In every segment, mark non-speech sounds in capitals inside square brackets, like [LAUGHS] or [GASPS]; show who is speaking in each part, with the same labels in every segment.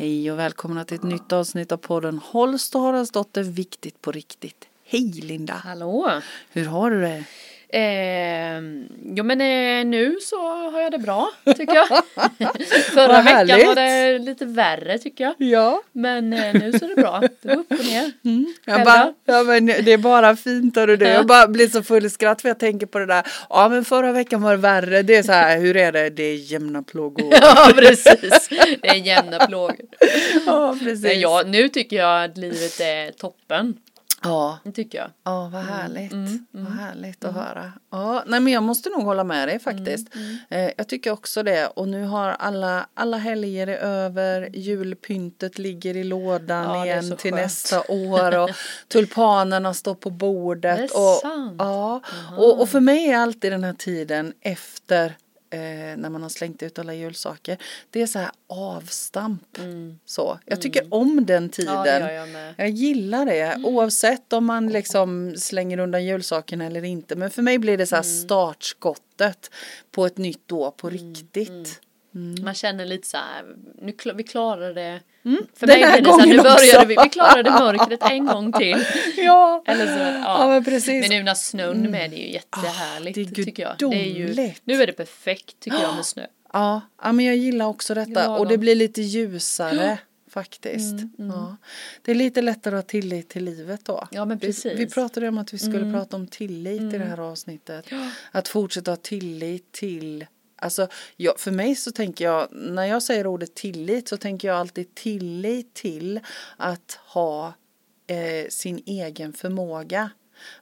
Speaker 1: Hej och välkomna till ett nytt avsnitt av podden Holst och Haraldsdotter Viktigt på riktigt. Hej Linda!
Speaker 2: Hallå!
Speaker 1: Hur har du det?
Speaker 2: Eh, jo men eh, nu så har jag det bra tycker jag. [LAUGHS] Förra veckan var det lite värre tycker jag.
Speaker 1: Ja.
Speaker 2: Men eh, nu så är det bra. Det går upp och ner. [LAUGHS]
Speaker 1: Jag
Speaker 2: Själv
Speaker 1: bara, ja, men det är bara fint hör du. Jag bara blir så full i skratt för jag tänker på det där. Ja men förra veckan var det värre. Det är så här, hur är det? Det är jämna plågor. [LAUGHS]
Speaker 2: Ja precis. Det är jämna plågor.
Speaker 1: ja precis.
Speaker 2: Men ja, nu tycker jag att livet är toppen.
Speaker 1: Ja.
Speaker 2: Det tycker jag.
Speaker 1: Ja, vad härligt.
Speaker 2: mm,
Speaker 1: Vad härligt att höra. Ja, nej men jag måste nog hålla med dig faktiskt.
Speaker 2: Mm,
Speaker 1: Eh, jag tycker också det. Och nu har alla, alla helger är över. Julpyntet ligger i lådan
Speaker 2: Ja,
Speaker 1: igen till
Speaker 2: skönt.
Speaker 1: nästa år. Och [LAUGHS] tulpanerna står på bordet.
Speaker 2: Det är
Speaker 1: och,
Speaker 2: sant.
Speaker 1: Ja, och, och för mig är alltid den här tiden efter Eh, när man har slängt ut alla julsaker. Det är så här avstamp. Så. Jag tycker om den tiden.
Speaker 2: Mm. Ja, jag.
Speaker 1: Jag gillar det oavsett om man liksom slänger undan julsakerna eller inte. Men för mig blir det så
Speaker 2: Mm.
Speaker 1: här startskottet på ett nytt år på riktigt.
Speaker 2: Man känner lite så här, nu vi klarar det. För
Speaker 1: Mm. Den
Speaker 2: mig blir det så här, nu började vi, vi klarade mörkret en gång till. [LAUGHS]
Speaker 1: Ja,
Speaker 2: Eller så, ja.
Speaker 1: ja men precis.
Speaker 2: Men nu när snön är med, det är ju jättehärligt
Speaker 1: Ah, det är
Speaker 2: tycker jag. Det är ju, nu är det perfekt tycker jag med snö. [GASPS]
Speaker 1: Ja, ja, men jag gillar också detta. Och det blir lite ljusare [GASPS] faktiskt. Ja. Det är lite lättare att ha tillit till livet då.
Speaker 2: Ja men
Speaker 1: Vi,
Speaker 2: precis. Mm.
Speaker 1: vi pratade om att vi skulle prata om tillit i det här avsnittet. Att fortsätta ha tillit till Alltså, jag, för mig så tänker jag, när jag säger ordet tillit så tänker jag alltid tillit till att ha eh, sin egen förmåga.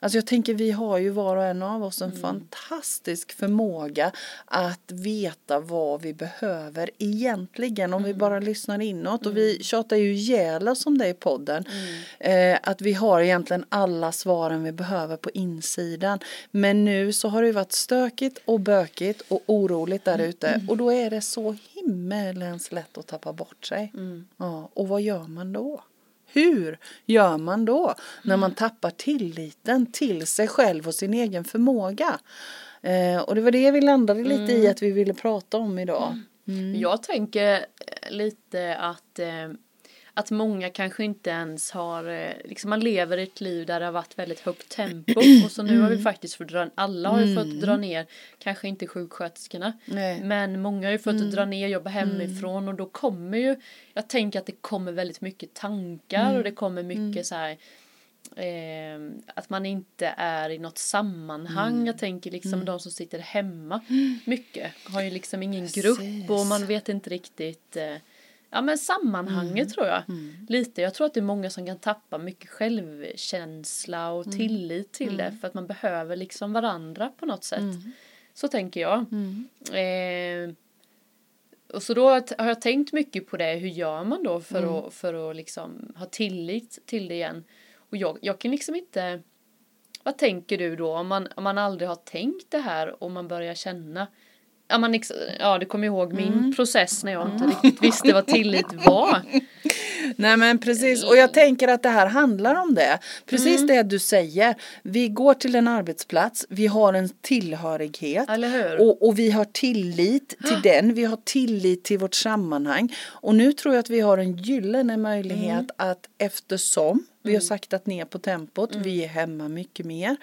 Speaker 1: Alltså jag tänker vi har ju var och en av oss en fantastisk förmåga att veta vad vi behöver egentligen. Om vi bara lyssnar inåt. Och vi tjatar ju ihjäl oss om det i podden. Eh, att vi har egentligen alla svaren vi behöver på insidan. Men nu så har det ju varit stökigt och bökigt och oroligt där ute. Och då är det så himmelens lätt att tappa bort sig. Ja, och vad gör man då? Hur gör man då när man tappar tilliten till sig själv och sin egen förmåga? Eh, och det var det vi landade lite i att vi ville prata om idag.
Speaker 2: Jag tänker lite att, eh, att många kanske inte ens har, eh, liksom man lever ett liv där det har varit väldigt högt tempo [CLEARS THROAT] och så nu har vi faktiskt fått dra, alla har ju fått dra ner, kanske inte sjuksköterskorna,
Speaker 1: Nej.
Speaker 2: men många har ju fått dra ner, jobba hemifrån och då kommer ju, jag tänker att det kommer väldigt mycket tankar och det kommer mycket så här Eh, att man inte är i något sammanhang. Jag tänker liksom de som sitter hemma mycket. Har ju liksom ingen grupp och
Speaker 1: Precis.
Speaker 2: man vet inte riktigt. Eh, ja men sammanhanget tror jag. Lite. Jag tror att det är många som kan tappa mycket självkänsla och tillit till det. För att man behöver liksom varandra på något sätt. Så tänker jag. Eh, och så då har jag tänkt mycket på det. Hur gör man då för att, för att liksom ha tillit till det igen? Och jag, jag kan liksom inte... Vad tänker du då om man, om man aldrig har tänkt det här och man börjar känna? Ja, man, ja du kommer ihåg min process när jag inte riktigt visste vad tillit var. [LAUGHS]
Speaker 1: Nej men precis och jag tänker att det här handlar om det. Precis
Speaker 2: Mm.
Speaker 1: det du säger. Vi går till en arbetsplats, vi har en tillhörighet. Och, och vi har tillit till [GASPS] den, vi har tillit till vårt sammanhang. Och nu tror jag att vi har en gyllene möjlighet
Speaker 2: Mm.
Speaker 1: att eftersom vi har saktat ner på tempot, vi är hemma mycket mer.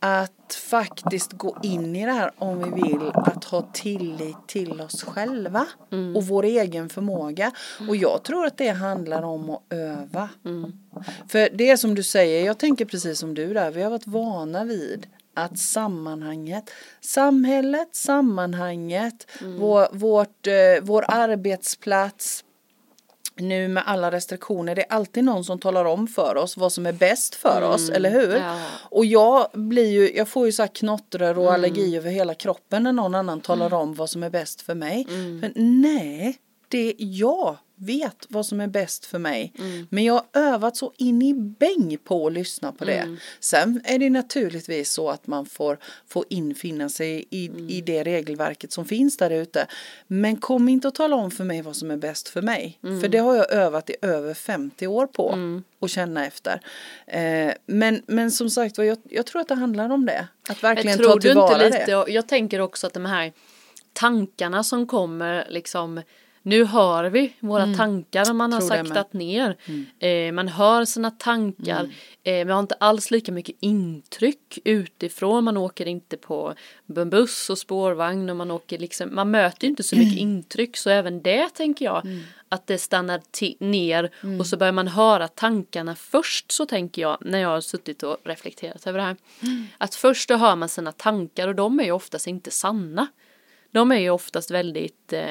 Speaker 1: Att faktiskt gå in i det här om vi vill att ha tillit till oss själva
Speaker 2: Mm.
Speaker 1: och vår egen förmåga. Och jag tror att det handlar om att öva.
Speaker 2: Mm.
Speaker 1: För det är som du säger, jag tänker precis som du där, vi har varit vana vid att sammanhanget, samhället, sammanhanget,
Speaker 2: Mm.
Speaker 1: vår, vårt, eh, vår arbetsplats, nu med alla restriktioner, det är alltid någon som talar om för oss vad som är bäst för oss, eller hur?
Speaker 2: Mm. ja.
Speaker 1: Och jag blir ju, jag får ju så här knottror
Speaker 2: Mm.
Speaker 1: och allergi över hela kroppen när någon annan talar om vad som är bäst för mig.
Speaker 2: Mm.
Speaker 1: Men nej, det är jag vet vad som är bäst för mig.
Speaker 2: Mm.
Speaker 1: Men jag har övat så in i bäng på att lyssna på det.
Speaker 2: Mm.
Speaker 1: Sen är det naturligtvis så att man får, får infinna sig i,
Speaker 2: Mm.
Speaker 1: i det regelverket som finns där ute. Men kom inte att tala om för mig vad som är bäst för mig.
Speaker 2: Mm.
Speaker 1: För det har jag övat i över 50 år på. Och känna efter. Eh, men, men som sagt jag, jag tror att det handlar om det. Att verkligen ta tillvara det.
Speaker 2: och jag tänker också att de här tankarna som kommer liksom nu hör vi våra mm. tankar man har
Speaker 1: Tror
Speaker 2: saktat ner. Mm. Eh, man hör sina tankar. Mm. Eh, man har inte alls lika mycket intryck utifrån. Man åker inte på buss och spårvagn och man åker liksom, man möter inte så mycket [CLEARS THROAT] intryck så även det tänker jag mm. att det stannar ner mm. och så börjar man höra tankarna först så tänker jag när jag har suttit och reflekterat över det här. Mm. Att först då hör man sina tankar och de är ju oftast inte sanna. De är ju oftast väldigt Eh,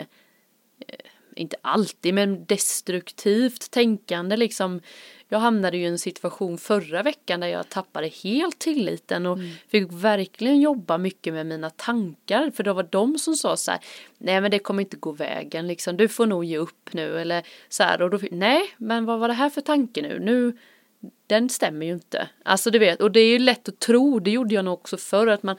Speaker 2: inte alltid, men destruktivt tänkande liksom. Jag hamnade ju i en situation förra veckan där jag tappade helt tilliten och mm. fick verkligen jobba mycket med mina tankar. För det var de som sa så här nej men det kommer inte gå vägen liksom. Du får nog ge upp nu. Eller så här och då nej men vad var det här för tanke nu? Nu den stämmer ju inte. Alltså du vet och det är ju lätt att tro det gjorde jag nog också förr att man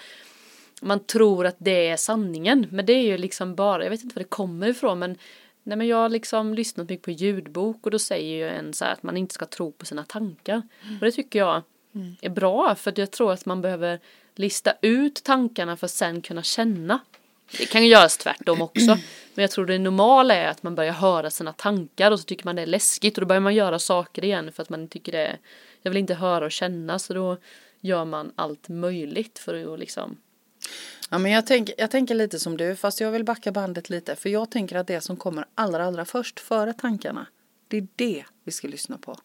Speaker 2: man tror att det är sanningen. Men det är ju liksom bara, jag vet inte var det kommer ifrån men Nej men jag har liksom lyssnat mycket på ljudbok och då säger ju en så här att man inte ska tro på sina tankar. Mm. Och det tycker jag mm. är bra för jag tror att man behöver lista ut tankarna för att sen kunna känna. Det kan ju göras tvärtom också. [CLEARS THROAT] Men jag tror det normala är att man börjar höra sina tankar och så tycker man det är läskigt och då börjar man göra saker igen för att man tycker det är, jag vill inte höra och känna så då gör man allt möjligt för att liksom
Speaker 1: Ja, men jag, tänk, jag tänker lite som du, fast jag vill backa bandet lite. För jag tänker att det som kommer allra, allra först, före tankarna, det är det vi ska lyssna på.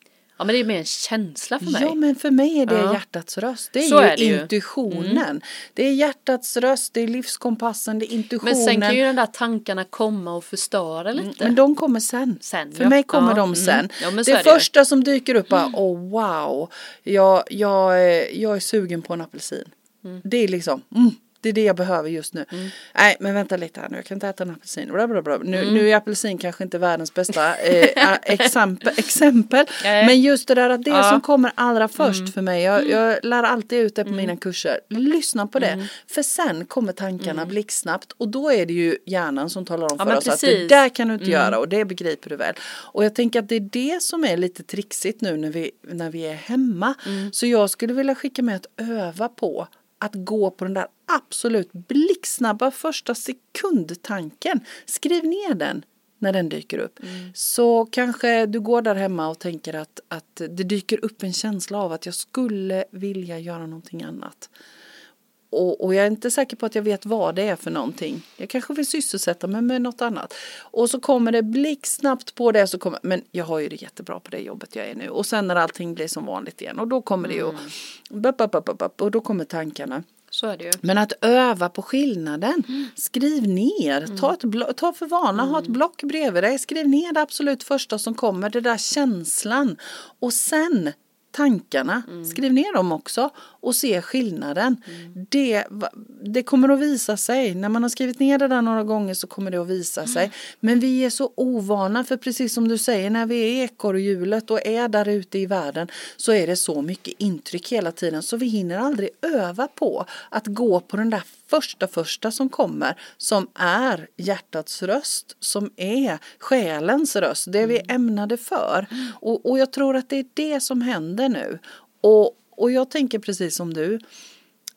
Speaker 2: Ja, men det är mer en känsla för mig.
Speaker 1: Ja, men för mig är det ja. hjärtats röst. Det är Så ju är det intuitionen. Mm. Det är hjärtats röst, det är livskompassen, det är intuitionen.
Speaker 2: Men sen kan ju de där tankarna komma och förstöra mm, lite.
Speaker 1: Men de kommer sen. sen för ja. mig kommer ja. de mm. sen. Mm. Ja, det, det första som dyker upp är, oh wow, jag, jag, jag är sugen på en apelsin. Mm. Det är liksom, mm, det är det jag behöver just nu. Mm. Nej men vänta lite här nu, jag kan inte äta en apelsin. Bla, bla, bla. Nu, mm. nu är apelsin kanske inte världens bästa eh, [LAUGHS] exempel. exempel. men just det där att det ja. som kommer allra först mm. för mig. Jag, mm. jag, lär alltid ut det på mina mm. kurser. Lyssna på det. Mm. För sen kommer tankarna mm. blixtsnabbt. Och då är det ju hjärnan som talar om ja, för oss precis. att det där kan du inte göra och det begriper du väl. Och jag tänker att det är det som är lite trixigt nu när vi, när vi är hemma. Så jag skulle vilja skicka med att öva på att gå på den där absolut blixtsnabba första sekundtanken. Skriv ner den när den dyker upp. Mm. Så kanske du går där hemma och tänker att, att det dyker upp en känsla av att jag skulle vilja göra någonting annat. Och, och, jag är inte säker på att jag vet vad det är för någonting. Jag kanske vill sysselsätta mig med något annat. Och så kommer det blixtsnabbt på det så kommer, men jag har ju det jättebra på det jobbet jag är nu. Och sen när allting blir som vanligt igen och då kommer det ju, mm. och då kommer tankarna.
Speaker 2: Så är det ju.
Speaker 1: Men att öva på skillnaden. Mm. Skriv ner. Mm. Ta, ett ta för vana, mm. ha ett mm. block bredvid dig. Skriv ner det absolut första som kommer. Det där känslan. Och sen tankarna, mm. skriv ner dem också och se skillnaden. Mm. Det, det kommer att visa sig, när man har skrivit ner det där några gånger så kommer det att visa mm. sig. Men vi är så ovana för precis som du säger när vi är i ekorrhjulet och är där ute i världen så är det så mycket intryck hela tiden så vi hinner aldrig öva på att gå på den där första första som kommer som är hjärtats röst, som är själens röst, det vi är mm. ämnade för. Mm. Och, och jag tror att det är det som händer nu. Och, och jag tänker precis som du,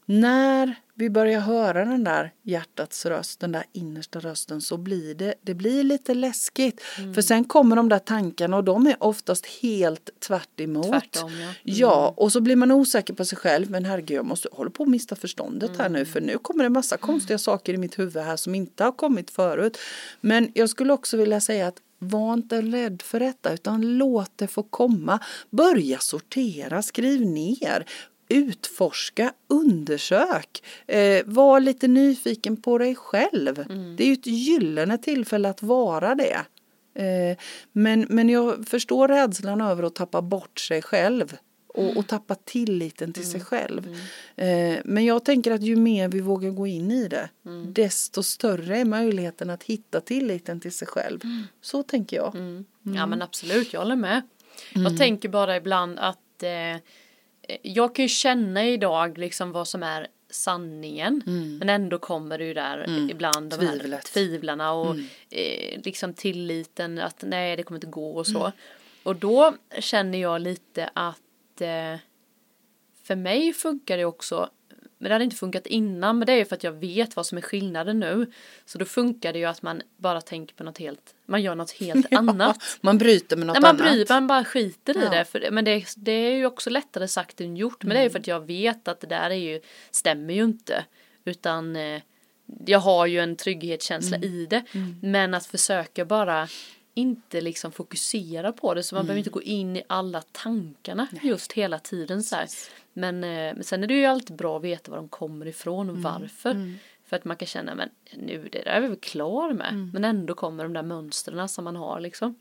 Speaker 1: när vi börjar höra den där hjärtats röst, den där innersta rösten så blir det, det blir lite läskigt. Mm. För sen kommer de där tankarna och de är oftast helt tvärt emot. Tvärtom, ja. Mm. ja, och så blir man osäker på sig själv. Men herregud, jag måste hålla på att mista förståndet mm. här nu mm. för nu kommer det massa konstiga saker i mitt huvud här som inte har kommit förut. Men jag skulle också vilja säga att var inte rädd för detta utan låt det få komma. Börja sortera, skriv ner, utforska, undersök, eh, var lite nyfiken på dig själv. Mm. Det är ju ett gyllene tillfälle att vara det. Eh, men, men jag förstår rädslan över att tappa bort sig själv och, och tappa tilliten till mm. sig själv. Mm. Eh, men jag tänker att ju mer vi vågar gå in i det mm. desto större är möjligheten att hitta tilliten till sig själv. Mm. Så tänker jag.
Speaker 2: Ja men absolut, jag håller med. Jag tänker bara ibland att eh, jag kan ju känna idag liksom vad som är sanningen. Mm. Men ändå kommer det ju där mm. ibland de Tvivlet. här tvivlarna och mm. eh, liksom tilliten att nej det kommer inte gå och så. Mm. Och då känner jag lite att eh, för mig funkar det också men det hade inte funkat innan, men det är ju för att jag vet vad som är skillnaden nu. Så då funkar det ju att man bara tänker på något helt, man gör något helt [LAUGHS] annat.
Speaker 1: Man bryter med något
Speaker 2: Nej, man
Speaker 1: annat.
Speaker 2: bryr, man bara skiter i
Speaker 1: Ja.
Speaker 2: det. För, men det, det är ju också lättare sagt än gjort. Men det är ju för att jag vet att det där är ju, stämmer ju inte. Utan eh, jag har ju en trygghetskänsla i det. Men att försöka bara inte liksom fokusera på det. Så man behöver inte gå in i alla tankarna just hela tiden så här. Men, eh, men sen är det ju alltid bra att veta var de kommer ifrån och varför. För att man kan känna, men nu det där är vi väl klar med. Men ändå kommer de där mönstren som man har liksom.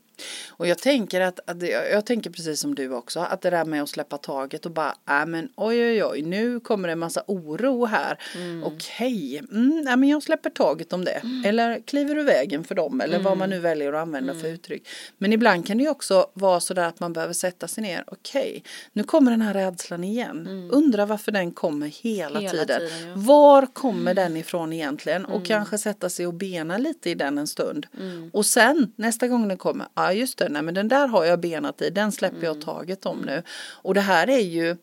Speaker 1: Och jag tänker att, att jag, tänker precis som du också, att det där med att släppa taget och bara, äh, men oj oj oj, nu kommer det en massa oro här. Okej, mm, nej, men jag släpper taget om det. Eller kliver ur vägen för dem, eller vad man nu väljer att använda för uttryck. Men ibland kan det ju också vara så där att man behöver sätta sig ner, okej, nu kommer den här rädslan igen. Undrar varför den kommer hela,
Speaker 2: Hela
Speaker 1: tiden.
Speaker 2: tiden, ja.
Speaker 1: Var kommer den ifrån egentligen? Och kanske sätta sig och bena lite i den en stund. Och sen nästa gång den kommer, ja just det, nej men den där har jag benat i, den släpper jag taget om nu. Och det här är ju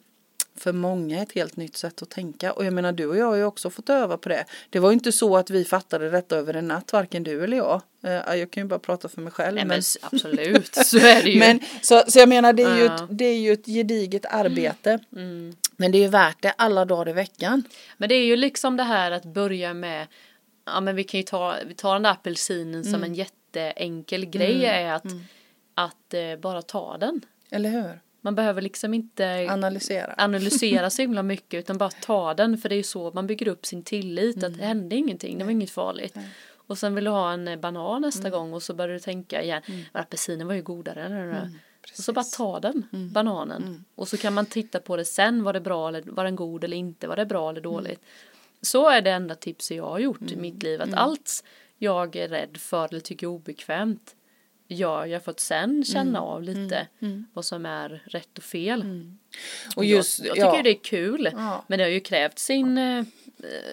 Speaker 1: för många ett helt nytt sätt att tänka. Och jag menar du och jag har ju också fått öva på det. Det var ju inte så att vi fattade detta över en natt, varken du eller jag. Eh, Jag kan ju bara prata för mig själv.
Speaker 2: Nej men absolut, så är det ju. [LAUGHS]
Speaker 1: men så, så jag menar det är, ju ett, det är ju ett gediget arbete.
Speaker 2: Mm.
Speaker 1: Men det är ju värt det alla dagar i veckan.
Speaker 2: Men det är ju liksom det här att börja med, ja men vi kan ju ta, vi tar den där apelsinen som en jätteenkel grej är att, att eh, bara ta den.
Speaker 1: Eller hur?
Speaker 2: Man behöver liksom inte
Speaker 1: Analysera.
Speaker 2: analysera så himla [LAUGHS] mycket utan bara ta den för det är ju så man bygger upp sin tillit att det hände ingenting, det var inget farligt. Och sen vill du ha en eh, banan nästa gång och så börjar du tänka igen, men apelsinen var ju godare. och så bara ta den, bananen. Och så kan man titta på det sen, var det bra eller var den god eller inte, var det bra eller dåligt. Så är det enda tipset jag har gjort i mitt liv, att allt jag är rädd för eller tycker obekvämt gör jag för att sen känna av lite vad som är rätt och fel.
Speaker 1: Och just,
Speaker 2: jag, jag tycker
Speaker 1: ja.
Speaker 2: det är kul.
Speaker 1: Ja.
Speaker 2: Men det har ju krävt sin, eh,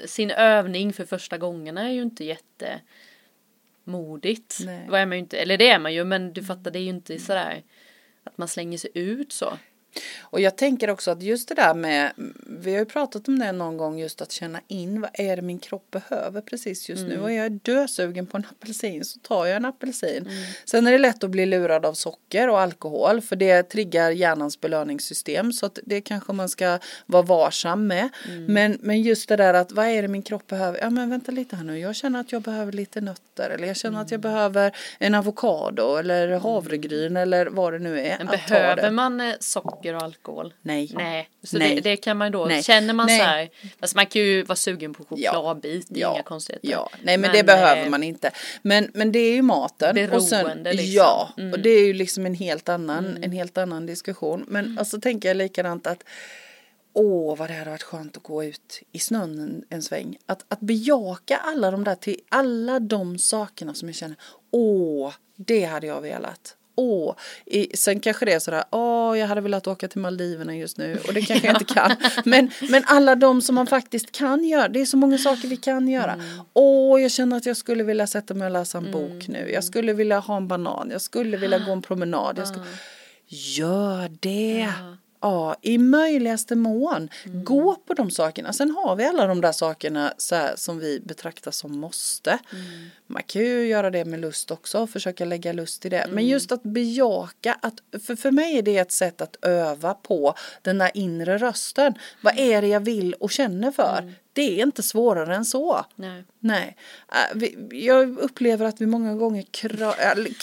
Speaker 2: sin övning för första gångerna är ju inte jätte modigt.
Speaker 1: Nej.
Speaker 2: Vad är man ju inte, eller det är man ju men du fattar det är ju inte sådär att man slänger sig ut så.
Speaker 1: Och jag tänker också att just det där med, vi har ju pratat om det någon gång just att känna in vad är det min kropp behöver precis just nu. Och jag är dösugen på en apelsin så tar jag en apelsin. Sen är det lätt att bli lurad av socker och alkohol för det triggar hjärnans belöningssystem så att det kanske man ska vara varsam med. Men, men just det där att vad är det min kropp behöver? Ja men vänta lite här nu, jag känner att jag behöver lite nötter eller jag känner att jag behöver en avokado eller havregryn eller vad det nu är.
Speaker 2: Men behöver man eh, socker och alkohol?
Speaker 1: Nej.
Speaker 2: Nej, så
Speaker 1: Nej.
Speaker 2: Det, det kan man då,
Speaker 1: Nej.
Speaker 2: känner man
Speaker 1: Nej.
Speaker 2: så här, alltså man kan ju vara sugen på chokladbit, det är inga konstigheter.
Speaker 1: Ja, nej men, det behöver
Speaker 2: eh,
Speaker 1: man inte. Men, men det är ju maten. och sen,
Speaker 2: Beroende, liksom.
Speaker 1: Ja,
Speaker 2: Mm.
Speaker 1: och det är ju liksom en helt annan, en helt annan diskussion. Men alltså tänker jag likadant att Åh, vad det hade varit skönt att gå ut i snön en, en sväng. Att, att bejaka alla de där till alla de sakerna som jag känner. Åh, det hade jag velat. Åh, i, sen kanske det är sådär, åh, jag hade velat åka till Maldiverna just nu och det kanske jag inte kan. [LAUGHS] Men, men alla de som man faktiskt kan göra, det är så många saker vi kan göra. Åh, jag känner att jag skulle vilja sätta mig och läsa en bok nu. Jag skulle vilja ha en banan, jag skulle vilja gå en promenad. Jag skulle... Gör det! Ja, i möjligaste mån. Gå på de sakerna. Sen har vi alla de där sakerna så här, som vi betraktar som måste. Man kan ju göra det med lust också och försöka lägga lust i det. Men just att bejaka, att, för, för mig är det ett sätt att öva på den där inre rösten. Vad är det jag vill och känner för? Det är inte svårare än så.
Speaker 2: Nej.
Speaker 1: Nej, Äh, jag upplever att vi många gånger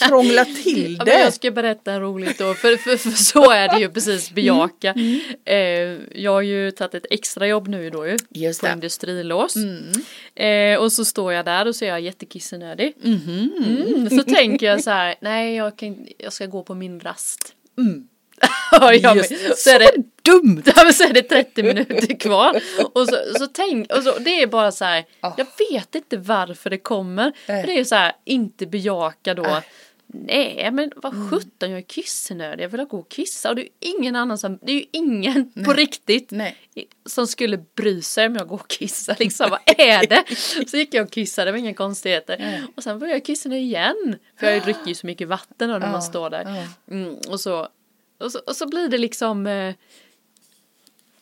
Speaker 1: krånglar [LAUGHS] till
Speaker 2: Ja,
Speaker 1: det.
Speaker 2: jag ska berätta roligt då, för, för, för så är det ju precis bejaka.
Speaker 1: Mm.
Speaker 2: Eh, jag har ju tagit ett extra jobb nu då ju,
Speaker 1: Just
Speaker 2: på
Speaker 1: det.
Speaker 2: industrilås.
Speaker 1: Mm.
Speaker 2: Eh, och så står jag där och så är jag jättekissenödig.
Speaker 1: Mhm.
Speaker 2: Mm, så tänker jag så här, nej jag, kan, jag ska gå på min rast.
Speaker 1: Mm. [LAUGHS]
Speaker 2: Ja, ja, men,
Speaker 1: Just, [LAUGHS]
Speaker 2: så är det
Speaker 1: dumt!
Speaker 2: Så är det 30 minuter kvar. Och så, så tänk, och så, det är bara så här,
Speaker 1: Ah.
Speaker 2: jag vet inte varför det kommer.
Speaker 1: Nej.
Speaker 2: För det är så här, inte bejaka då.
Speaker 1: Nej.
Speaker 2: Nej men vad
Speaker 1: Mm.
Speaker 2: sjutton jag är kissnödig, jag vill gå och kissa. Och det är ju ingen annan som, det är ju ingen på riktigt
Speaker 1: Nej.
Speaker 2: som skulle bry sig om jag går och kissar liksom. Vad är det? [LAUGHS] Så gick jag och kissade, det var inga konstigheter.
Speaker 1: Nej.
Speaker 2: Och sen började jag kissa nu igen. För jag dricker ju så mycket vatten då när
Speaker 1: Ja,
Speaker 2: man står där.
Speaker 1: ja.
Speaker 2: Mm, och, så, och, så, och så blir det liksom eh,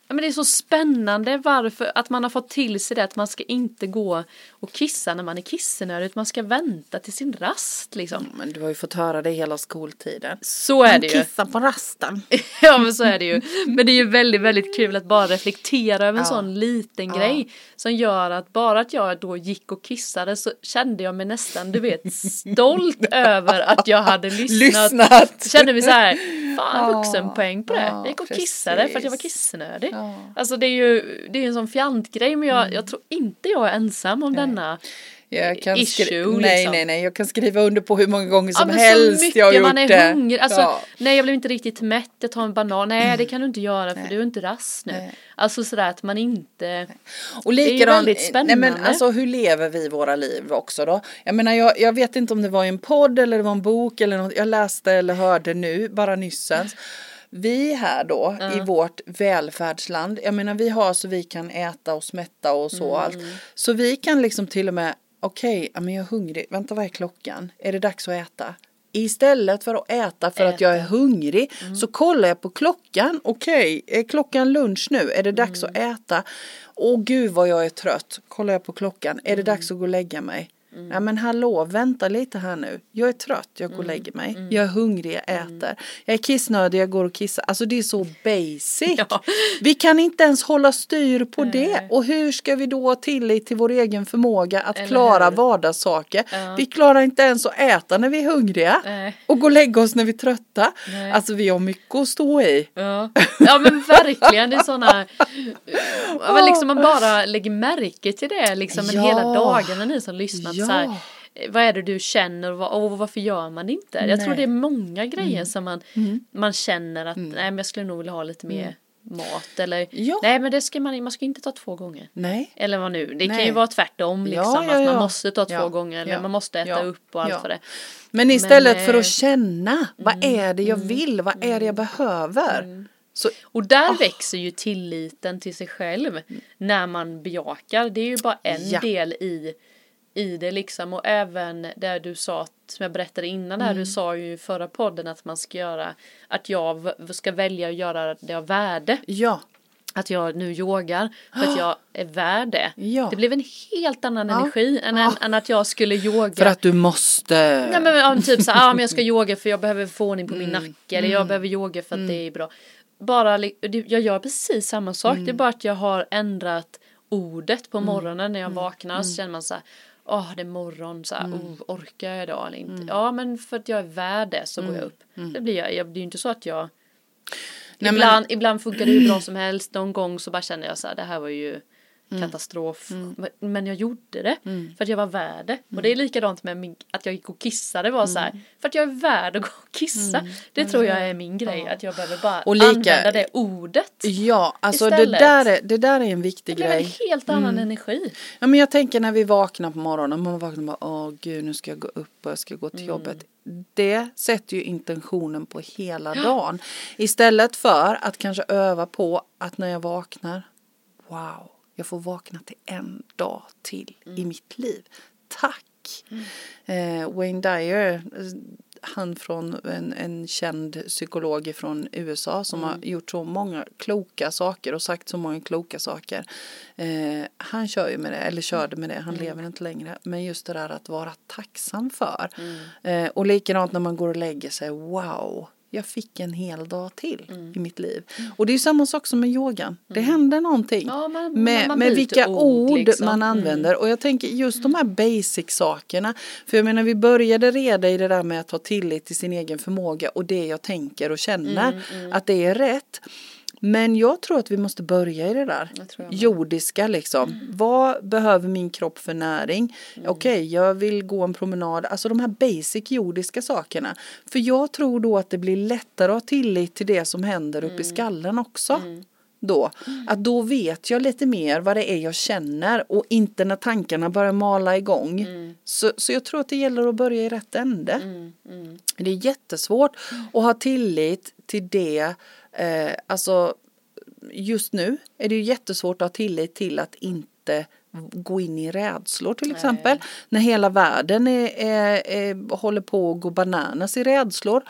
Speaker 2: Ja, men det är så spännande varför att man har fått till sig det att man ska inte gå och kissa när man är kissnödig utan man ska vänta till sin rast liksom.
Speaker 1: Men du har ju fått höra det hela skoltiden.
Speaker 2: Så är det ju.
Speaker 1: Kissa på rasten. [LAUGHS]
Speaker 2: ja men så är det ju. Men det är ju väldigt väldigt kul att bara reflektera över en
Speaker 1: Ja.
Speaker 2: sån liten
Speaker 1: Ja.
Speaker 2: grej som gör att bara att jag då gick och kissade så kände jag mig nästan du vet stolt [LAUGHS] över att jag hade lyssnat.
Speaker 1: Lyssnat.
Speaker 2: Kände mig så här, fan vuxenpoäng på det.
Speaker 1: Ja,
Speaker 2: Jag gick och kissade för att jag var kissnödig.
Speaker 1: Ja.
Speaker 2: Alltså det är ju det är en sån fjantgrej men jag, jag tror inte jag är ensam om denna.
Speaker 1: Jag kan
Speaker 2: issue,
Speaker 1: nej,
Speaker 2: liksom.
Speaker 1: nej, nej, jag kan skriva under på hur många gånger
Speaker 2: Ja,
Speaker 1: som
Speaker 2: men
Speaker 1: helst jag har gjort
Speaker 2: man är
Speaker 1: det.
Speaker 2: hungrig. Alltså,
Speaker 1: Ja.
Speaker 2: nej jag blev inte riktigt mätt, jag tar en banan. Nej det kan du inte göra för du är inte rast nu.
Speaker 1: Nej.
Speaker 2: Alltså sådär att man inte.
Speaker 1: Och
Speaker 2: är ju
Speaker 1: likadant,
Speaker 2: väldigt
Speaker 1: nej men
Speaker 2: spännande.
Speaker 1: alltså hur lever vi våra liv också då? Jag menar jag, jag vet inte om det var i en podd eller det var en bok eller något jag läste eller hörde nu, bara nyssens. Vi här då i vårt välfärdsland, jag menar vi har så vi kan äta och smätta och så
Speaker 2: Mm.
Speaker 1: allt. Så vi kan liksom till och med, okej, ja, men jag är hungrig, vänta vad är klockan? Är det dags att äta? Istället för att äta för att jag är hungrig så kollar jag på klockan. Okej, är klockan lunch nu? Är det dags att äta? Åh gud vad jag är trött. Kollar jag på klockan. Är det dags att gå och lägga mig? Ja men hallå, vänta lite här nu. Jag är trött, jag går och lägger mig. Jag är hungrig, jag äter. Jag är kissnödig, jag går och kissar. Alltså det är så [LAUGHS] basic.
Speaker 2: Ja.
Speaker 1: Vi kan inte ens hålla styr på det. Och hur ska vi då ha tillit till vår egen förmåga att
Speaker 2: Eller
Speaker 1: klara
Speaker 2: hur?
Speaker 1: vardagssaker?
Speaker 2: Ja.
Speaker 1: Vi klarar inte ens att äta när vi är hungriga.
Speaker 2: Nej.
Speaker 1: Och gå och lägga oss när vi är trötta.
Speaker 2: Nej.
Speaker 1: Alltså vi har mycket att stå i.
Speaker 2: Ja, ja men verkligen det är sådana. Men liksom man [LAUGHS] bara lägger märke till det liksom
Speaker 1: Ja.
Speaker 2: hela dagarna ni som lyssnat
Speaker 1: Ja.
Speaker 2: Så här. eh, Vad är det du känner och, vad, och varför gör man det inte? Jag tror
Speaker 1: Nej. Mm.
Speaker 2: det är många grejer som man, man känner att nej men jag skulle nog vilja ha lite mer mat eller
Speaker 1: Ja.
Speaker 2: nej men det ska man, man ska inte ta två gånger.
Speaker 1: Nej.
Speaker 2: Eller vad nu, det kan
Speaker 1: Nej.
Speaker 2: ju vara tvärtom liksom
Speaker 1: Ja, ja,
Speaker 2: att man måste ta två gånger eller man måste äta upp och allt för det.
Speaker 1: Men istället för
Speaker 2: eh,
Speaker 1: att känna, vad är det jag vill, vad är det jag behöver? Så,
Speaker 2: Och där
Speaker 1: Ah.
Speaker 2: växer ju tilliten till sig själv när man bejakar. Det är ju bara en del i, i det liksom. Och även där du sa, som jag berättade innan där,
Speaker 1: Mm.
Speaker 2: du sa ju i förra podden att man ska göra, att jag ska välja att göra det av värde.
Speaker 1: ja,
Speaker 2: Att jag nu yogar för att jag [GASPS] är värd det.
Speaker 1: Ja.
Speaker 2: Det blev en helt annan
Speaker 1: Ja.
Speaker 2: energi än,
Speaker 1: Ja.
Speaker 2: än, att jag skulle yoga.
Speaker 1: för att du måste.
Speaker 2: Nej men ja, typ så här, ah, men jag ska yoga för jag behöver få ordning på min
Speaker 1: Mm.
Speaker 2: nacke eller jag behöver yoga för att det är bra. Bara, jag gör precis samma sak,
Speaker 1: Mm.
Speaker 2: det är bara att jag har ändrat ordet på morgonen när jag vaknar så känner man så här, åh det är morgon, så här,
Speaker 1: Mm.
Speaker 2: oh, orkar jag idag eller inte? Ja men för att jag är värd det så
Speaker 1: Mm.
Speaker 2: går jag upp. Det blir jag, jag, det är ju inte så att jag
Speaker 1: Nej, men-
Speaker 2: ibland, ibland funkar det hur bra som helst, någon gång så bara känner jag så här, det här var ju
Speaker 1: Mm.
Speaker 2: Katastrof. Men- Men jag gjorde det för att jag var värd det. Och det är likadant med min, att jag gick och kissade var så här,
Speaker 1: Mm.
Speaker 2: för att jag är värd att gå och kissa. Det tror jag är min grej, att jag behöver bara
Speaker 1: Och lika-
Speaker 2: använda det ordet.
Speaker 1: Ja, alltså det där, är, det där är en viktig
Speaker 2: Det blir en
Speaker 1: grej.
Speaker 2: helt annan
Speaker 1: Mm.
Speaker 2: energi.
Speaker 1: Ja, men jag tänker när vi vaknar på morgonen, man vaknar och bara, åh gud nu ska jag gå upp och jag ska gå till jobbet. Det sätter ju intentionen på hela dagen. Istället för att kanske öva på att när jag vaknar, wow, jag får vakna till en dag till i mitt liv. Tack! Eh, Wayne Dyer, han från en, en känd psykolog från USA som har gjort så många kloka saker och sagt så många kloka saker. Eh, han kör ju med det, eller körde med det, han lever inte längre. Men just det där att vara tacksam för. Eh, och likadant när man går och lägger sig, wow. Jag fick en hel dag till i mitt liv. Och det är samma sak som med yogan. Det händer någonting
Speaker 2: Ja, man-
Speaker 1: med,
Speaker 2: man
Speaker 1: med vilka
Speaker 2: ord,
Speaker 1: ord,
Speaker 2: liksom.
Speaker 1: man använder. Och jag tänker just de här basic sakerna. För jag menar vi började reda i det där med att ha tillit till sin egen förmåga och det jag tänker och känner.
Speaker 2: Mm,
Speaker 1: Att det är rätt. Men jag tror att vi måste börja i det där
Speaker 2: Jag jag
Speaker 1: jordiska liksom. Vad behöver min kropp för näring?
Speaker 2: Mm.
Speaker 1: Okej, jag vill gå en promenad. Alltså de här basic jordiska sakerna. För jag tror då att det blir lättare att ha tillit till det som händer uppe i
Speaker 2: Mm.
Speaker 1: skallen också. Då. Att då vet jag lite mer vad det är jag känner och inte när tankarna börjar mala igång. Så, så jag tror att det gäller att börja i rätt ände.
Speaker 2: Mm, mm.
Speaker 1: Det är jättesvårt att ha tillit till det. Eh, alltså just nu är det ju jättesvårt att ha tillit till att inte gå in i rädslor till exempel. När hela världen är, är, är, håller på att gå bananas i rädslor.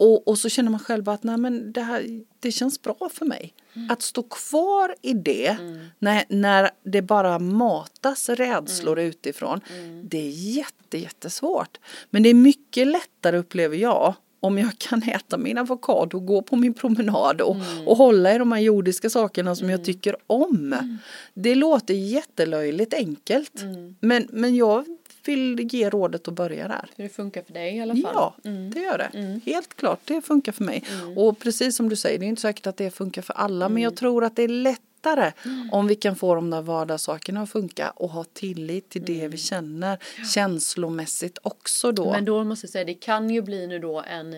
Speaker 1: Och, och så känner man själv att nej, men det, här, det känns bra för mig.
Speaker 2: Mm.
Speaker 1: Att stå kvar i det när, när det bara matas rädslor
Speaker 2: Mm.
Speaker 1: utifrån. Det är jätte, jättesvårt. Men det är mycket lättare upplever jag om jag kan äta min avokado och gå på min promenad och,
Speaker 2: Mm.
Speaker 1: och hålla i de här jordiska sakerna som jag tycker om.
Speaker 2: Mm.
Speaker 1: Det låter jättelöjligt enkelt. Men, men jag vill ge rådet att börja där.
Speaker 2: För det funkar för dig i alla fall.
Speaker 1: Ja, det gör det. Helt klart, det funkar för mig. Och precis som du säger, det är inte säkert att det funkar för alla, men jag tror att det är lättare om vi kan få de där vardagssakerna att funka och ha tillit till det vi känner känslomässigt också då.
Speaker 2: Men då måste jag säga, det kan ju bli nu då en,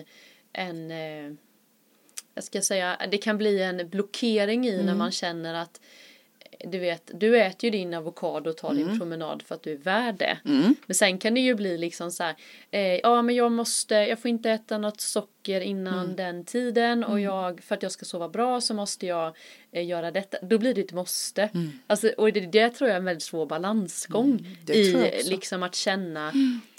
Speaker 2: en eh, jag ska säga, det kan bli en blockering i
Speaker 1: Mm.
Speaker 2: när man känner att du vet, du äter ju din avokado och tar
Speaker 1: Mm.
Speaker 2: din promenad för att du är värd det. Men sen kan det ju bli liksom så här, eh, ja men jag måste, jag får inte äta något socker innan
Speaker 1: Mm.
Speaker 2: den tiden och jag, för att jag ska sova bra så måste jag eh, göra detta. Då blir det ett måste. Alltså, och det, det tror jag är en väldigt svår balansgång
Speaker 1: Mm.
Speaker 2: i liksom att känna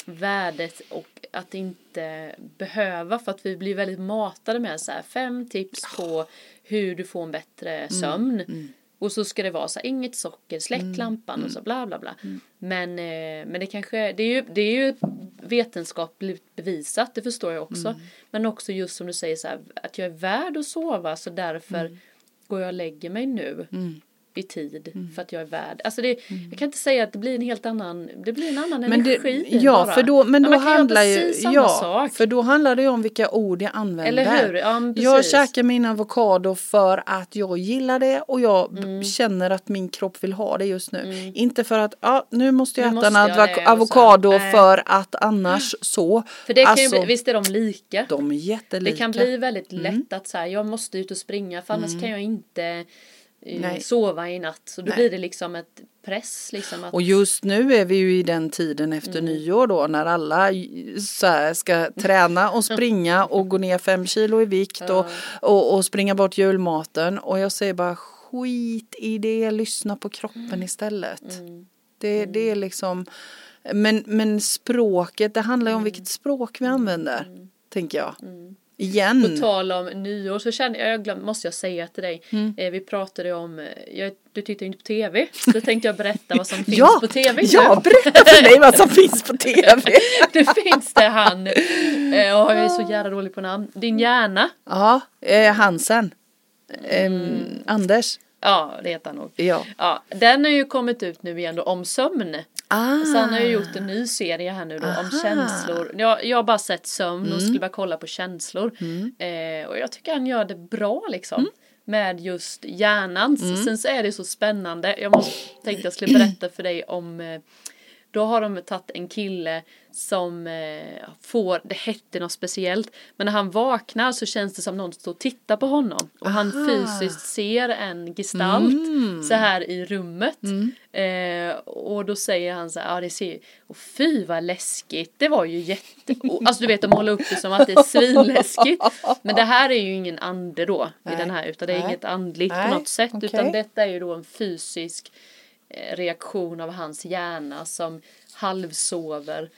Speaker 2: värdet och att inte behöva för att vi blir väldigt matade med så här fem tips på hur du får en bättre sömn. Och så ska det vara så här, inget socker, släck lampan och så bla bla bla. Men, eh, men det kanske, det är ju, det är ju vetenskapligt bevisat, det förstår jag också. Men också just som du säger så här, att jag är värd att sova så därför går jag och lägger mig nu i tid
Speaker 1: Mm.
Speaker 2: för att jag är värd. Alltså det, jag kan inte säga att det blir en helt annan, det blir en annan
Speaker 1: Men det,
Speaker 2: energi
Speaker 1: ja,
Speaker 2: bara.
Speaker 1: för då, men
Speaker 2: Ja,
Speaker 1: då
Speaker 2: kan göra
Speaker 1: handlar ju, ja,
Speaker 2: sak.
Speaker 1: för då handlar det ju om vilka ord jag använder.
Speaker 2: Eller hur? Ja,
Speaker 1: jag käkar min avokado för att jag gillar det och jag
Speaker 2: Mm.
Speaker 1: känner att min kropp vill ha det just nu. Inte för att, ja, nu måste jag
Speaker 2: Nu
Speaker 1: äta en
Speaker 2: måste så.
Speaker 1: avokado för att annars så.
Speaker 2: För det kan
Speaker 1: Alltså,
Speaker 2: ju bli, visst är de lika.
Speaker 1: de är jättelika.
Speaker 2: Det kan bli väldigt
Speaker 1: Mm.
Speaker 2: lätt att så här, jag måste ut och springa för annars kan jag inte
Speaker 1: Nej.
Speaker 2: sova i natt. Så då
Speaker 1: Nej.
Speaker 2: blir det liksom ett press liksom att
Speaker 1: Och just nu är vi ju i den tiden efter
Speaker 2: Mm.
Speaker 1: nyår då när alla så ska [LAUGHS] träna och springa och gå ner fem kilo i vikt och, och, och springa bort julmaten. Och jag säger bara skit i det, lyssna på kroppen
Speaker 2: Mm.
Speaker 1: istället. Det, det är liksom, men, men språket, det handlar ju om
Speaker 2: Mm.
Speaker 1: vilket språk vi använder, tänker jag.
Speaker 2: På
Speaker 1: Igen.
Speaker 2: tal om nyår så kände jag, jag glöm, måste jag säga till dig,
Speaker 1: Mm.
Speaker 2: eh, vi pratade om, eh, jag, du tittar ju inte på tv, så tänkte jag berätta vad som [LAUGHS] finns
Speaker 1: Ja,
Speaker 2: på tv nu.
Speaker 1: ja, berätta för mig vad som finns på tv. [LAUGHS]
Speaker 2: det finns det han, eh, åh, jag är så jävla dålig på namn, din hjärna,
Speaker 1: Ja, eh, Hansen.
Speaker 2: Mm.
Speaker 1: Anders.
Speaker 2: ja det heter han nog.
Speaker 1: Ja.
Speaker 2: Ja, den har ju kommit ut nu igen då om sömn.
Speaker 1: Ah.
Speaker 2: Så han har ju gjort en ny serie här nu då om
Speaker 1: Aha. Mm.
Speaker 2: känslor. Jag, jag har bara sett sömn och skulle bara kolla på känslor. Eh, och jag tycker han gör det bra liksom.
Speaker 1: Mm.
Speaker 2: Med just hjärnan. Sen så är det så spännande. Jag måste, tänkte jag skulle berätta för dig om eh, då har de tagit en kille som eh, får, det hette något speciellt, men när han vaknar så känns det som någon står och tittar på honom. Och han
Speaker 1: Aha.
Speaker 2: fysiskt ser en gestalt
Speaker 1: Mm.
Speaker 2: så här i rummet. Eh, och då säger han så här, ja det ser och fy vad läskigt, det var ju jätte, alltså du vet de målar upp det som att det är svinläskigt. Men det här är ju ingen ande då i
Speaker 1: Nej.
Speaker 2: den här, utan det är
Speaker 1: Nej.
Speaker 2: inget andligt
Speaker 1: Nej,
Speaker 2: på något sätt,
Speaker 1: okej.
Speaker 2: utan detta är ju då en fysisk reaktion av hans hjärna som halvsover.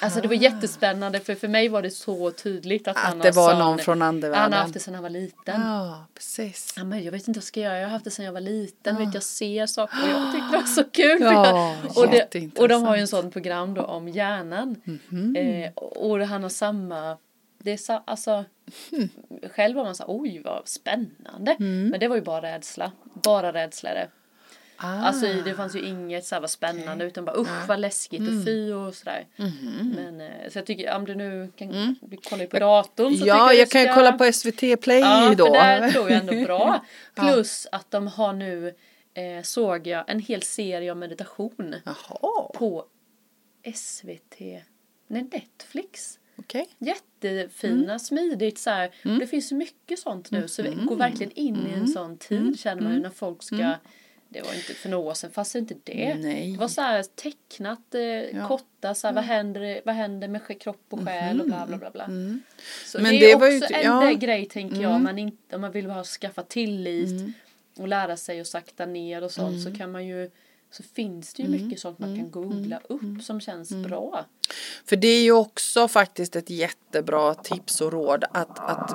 Speaker 2: Alltså det var jättespännande för för mig var det så tydligt att, han
Speaker 1: Att det
Speaker 2: har
Speaker 1: var
Speaker 2: sån-
Speaker 1: någon från andevärlden.
Speaker 2: Han har haft det sedan han var liten.
Speaker 1: Ja, precis.
Speaker 2: Ja, men jag vet inte vad jag ska göra, jag har haft det sedan jag var liten, vet jag ser saker och jag tyckte det var så kul.
Speaker 1: Ja,
Speaker 2: och, det, och de har ju en sån program då om hjärnan.
Speaker 1: Mhm.
Speaker 2: Eh, och han har samma, det är sa, alltså
Speaker 1: Hmm.
Speaker 2: själv var man så oj vad spännande.
Speaker 1: Mm.
Speaker 2: Men det var ju bara rädsla, bara rädsla är det.
Speaker 1: Ah.
Speaker 2: Alltså det fanns ju inget så här vad spännande utan bara usch vad läskigt
Speaker 1: Mm.
Speaker 2: och fy och sådär.
Speaker 1: Mhm.
Speaker 2: Men eh, så jag tycker om du nu kan, du kollar ju på datorn så
Speaker 1: Mm. Ja,
Speaker 2: tycker
Speaker 1: jag kan ju
Speaker 2: ska-
Speaker 1: kolla på SVT Play
Speaker 2: Ja,
Speaker 1: då.
Speaker 2: för där tror jag ändå bra. [LAUGHS] Plus att de har nu, eh, såg jag, en hel serie om meditation
Speaker 1: Jaha,
Speaker 2: på SVT, nej Netflix.
Speaker 1: okej.
Speaker 2: Jättefina,
Speaker 1: Mm.
Speaker 2: smidigt så här. Och Det finns mycket sånt nu så vi går verkligen in i
Speaker 1: Mm.
Speaker 2: en sån tid känner man ju när folk ska det var inte för några år sedan, fast inte det.
Speaker 1: Nej.
Speaker 2: Det var så här tecknat, eh, korta, så här, vad, händer, vad händer med kropp och själ och bla bla bla. bla. Så
Speaker 1: Mm. Men
Speaker 2: det
Speaker 1: det
Speaker 2: är
Speaker 1: var ju
Speaker 2: också
Speaker 1: ty-
Speaker 2: en
Speaker 1: ja. Mm.
Speaker 2: grej tänker jag, om man, inte, om man vill ha skaffa tillit och lära sig att sakta ner och sånt
Speaker 1: Mm.
Speaker 2: så kan man ju så finns det ju mycket sånt man kan googla upp som känns bra.
Speaker 1: För det är ju också faktiskt ett jättebra tips och råd att, att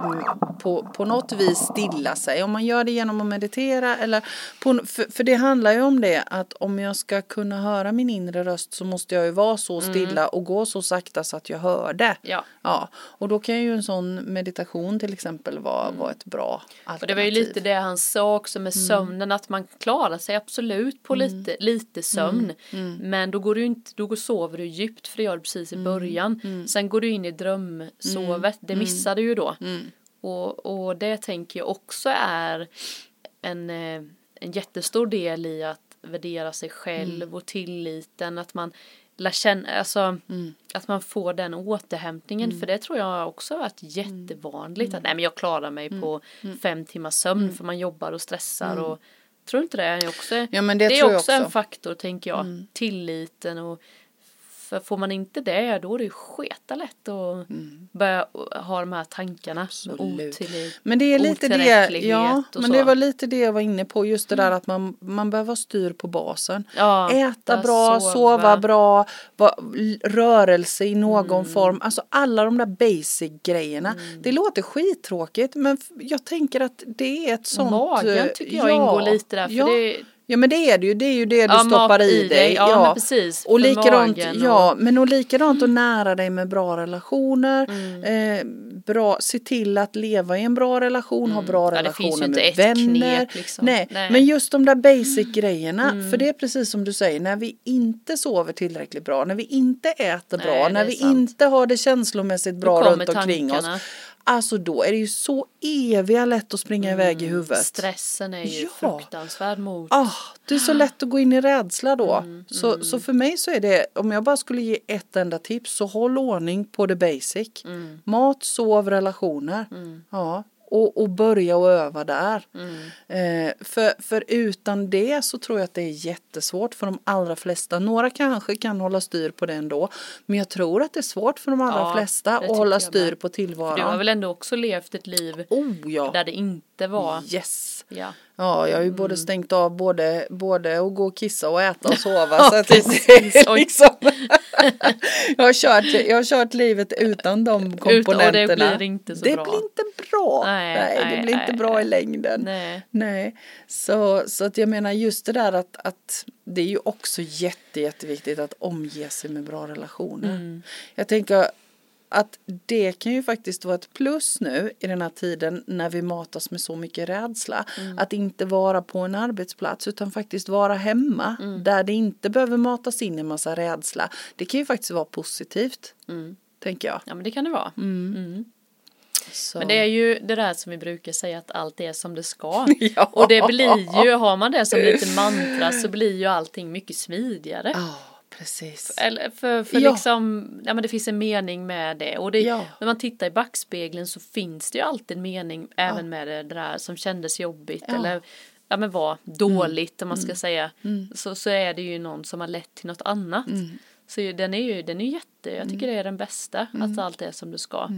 Speaker 1: på, på något vis stilla sig. Om man gör det genom att meditera eller på, för, för det handlar ju om det att om jag ska kunna höra min inre röst så måste jag ju vara så stilla och gå så sakta så att jag hör det.
Speaker 2: Ja.
Speaker 1: Ja, och då kan ju en sån meditation till exempel vara, vara ett bra alternativ.
Speaker 2: Och det var ju lite det han sa också med sömnen att man klarar sig absolut på lite, lite sömn. Men då går du inte, då går, sover du djupt för det gör precis i början. Sen går du in i drömsovet, det missar du ju då. Och, och det tänker jag också är en, eh, en jättestor del i att värdera sig själv och tilliten, att man lär känna, alltså att man får den återhämtningen. För det tror jag också har varit jättevanligt. Att nej men jag klarar mig på fem timmars sömn för man jobbar och stressar och tror inte det? Är också,
Speaker 1: Ja, men det
Speaker 2: det är
Speaker 1: jag
Speaker 2: också en
Speaker 1: också.
Speaker 2: faktor tänker jag, tilliten och för får man inte det då är det ju sketa lätt att börja ha de här tankarna
Speaker 1: Mm.
Speaker 2: Otillit,
Speaker 1: Men det är lite det, ja, men det var lite det jag var inne på, just det där att man, man behöver ha styr på basen.
Speaker 2: Ja,
Speaker 1: Äta bra,
Speaker 2: sova.
Speaker 1: sova, bra, va, rörelse i någon
Speaker 2: Mm.
Speaker 1: form, alltså alla de där basic grejerna. Det låter skittråkigt men jag tänker att det är ett sånt...
Speaker 2: Magen
Speaker 1: eh,
Speaker 2: tycker jag ingår lite där för
Speaker 1: ja.
Speaker 2: det
Speaker 1: Ja men det är det ju, det är ju det du
Speaker 2: Ja,
Speaker 1: stoppar i
Speaker 2: i dig.
Speaker 1: dig.
Speaker 2: Ja, men precis,
Speaker 1: Och likadant,
Speaker 2: och-
Speaker 1: ja, men och likadant att nära dig med bra relationer.
Speaker 2: Mm.
Speaker 1: Eh, bra, se till att leva i en bra relation, ha bra
Speaker 2: Mm. Ja,
Speaker 1: relationer med vänner.
Speaker 2: knep, liksom.
Speaker 1: Nej,
Speaker 2: Nej. Mm.
Speaker 1: men just de där basic grejerna. För det är precis som du säger, när vi inte sover tillräckligt bra, när vi inte äter bra, när
Speaker 2: är
Speaker 1: vi
Speaker 2: sant.
Speaker 1: inte har det känslomässigt bra runt omkring
Speaker 2: tankarna.
Speaker 1: oss. Alltså då är det ju så eviga lätt att springa iväg i huvudet.
Speaker 2: Stressen är ju
Speaker 1: Ja.
Speaker 2: fruktansvärd mot
Speaker 1: Ah, det är så lätt att gå in i rädsla då.
Speaker 2: Mm,
Speaker 1: så, så för mig så är det, om jag bara skulle ge ett enda tips så håll ordning på the basic.
Speaker 2: Mm.
Speaker 1: Mat, sov, relationer. Ja, och, och börja och öva där.
Speaker 2: Mm.
Speaker 1: Eh, för, för utan det så tror jag att det är jättesvårt för de allra flesta. Några kanske kan hålla styr på det ändå. Men jag tror att det är svårt för de allra
Speaker 2: Ja,
Speaker 1: flesta att hålla styr
Speaker 2: med.
Speaker 1: på
Speaker 2: Du har
Speaker 1: tillvaron.
Speaker 2: väl ändå också levt ett liv
Speaker 1: Oh ja,
Speaker 2: där det inte var
Speaker 1: yes.
Speaker 2: ja.
Speaker 1: Ja, jag har ju
Speaker 2: Mm.
Speaker 1: både stängt av både, både att gå och kissa och äta och [LAUGHS] sova.
Speaker 2: Ja,
Speaker 1: så att det [LAUGHS] liksom, [LAUGHS] jag, har kört, jag har kört livet utan de komponenterna.
Speaker 2: och det blir inte så
Speaker 1: det
Speaker 2: bra.
Speaker 1: blir inte bra.
Speaker 2: Nej,
Speaker 1: Nej, det
Speaker 2: nej,
Speaker 1: blir inte
Speaker 2: nej,
Speaker 1: bra i längden.
Speaker 2: Nej.
Speaker 1: Nej, så, så att jag menar just det där att, att det är ju också jätte, jätteviktigt att omge sig med bra relationer.
Speaker 2: Mm.
Speaker 1: Jag tänker att det kan ju faktiskt vara ett plus nu i den här tiden när vi matas med så mycket rädsla.
Speaker 2: Mm.
Speaker 1: Att inte vara på en arbetsplats utan faktiskt vara hemma
Speaker 2: Mm.
Speaker 1: där det inte behöver matas in en massa rädsla. Det kan ju faktiskt vara positivt,
Speaker 2: Mm.
Speaker 1: tänker jag.
Speaker 2: Ja men det kan det vara. Mm.
Speaker 1: Så.
Speaker 2: Men det är ju det där som vi brukar säga att allt är som det ska. [LAUGHS]
Speaker 1: Ja.
Speaker 2: Och det blir ju, har man det som [LAUGHS] lite mantra så blir ju allting mycket smidigare.
Speaker 1: Ja, precis.
Speaker 2: Eller för, för
Speaker 1: Ja.
Speaker 2: liksom, ja men det finns en mening med det. Och det,
Speaker 1: Ja.
Speaker 2: när man tittar i backspegeln så finns det ju alltid en mening även med det där som kändes jobbigt
Speaker 1: Ja.
Speaker 2: eller ja men var dåligt om man
Speaker 1: Mm.
Speaker 2: ska säga. Så, så är det ju någon som har lett till något annat.
Speaker 1: Mm.
Speaker 2: Så den är ju den är jätte, jag tycker det är den bästa,
Speaker 1: Mm.
Speaker 2: att allt är som det ska.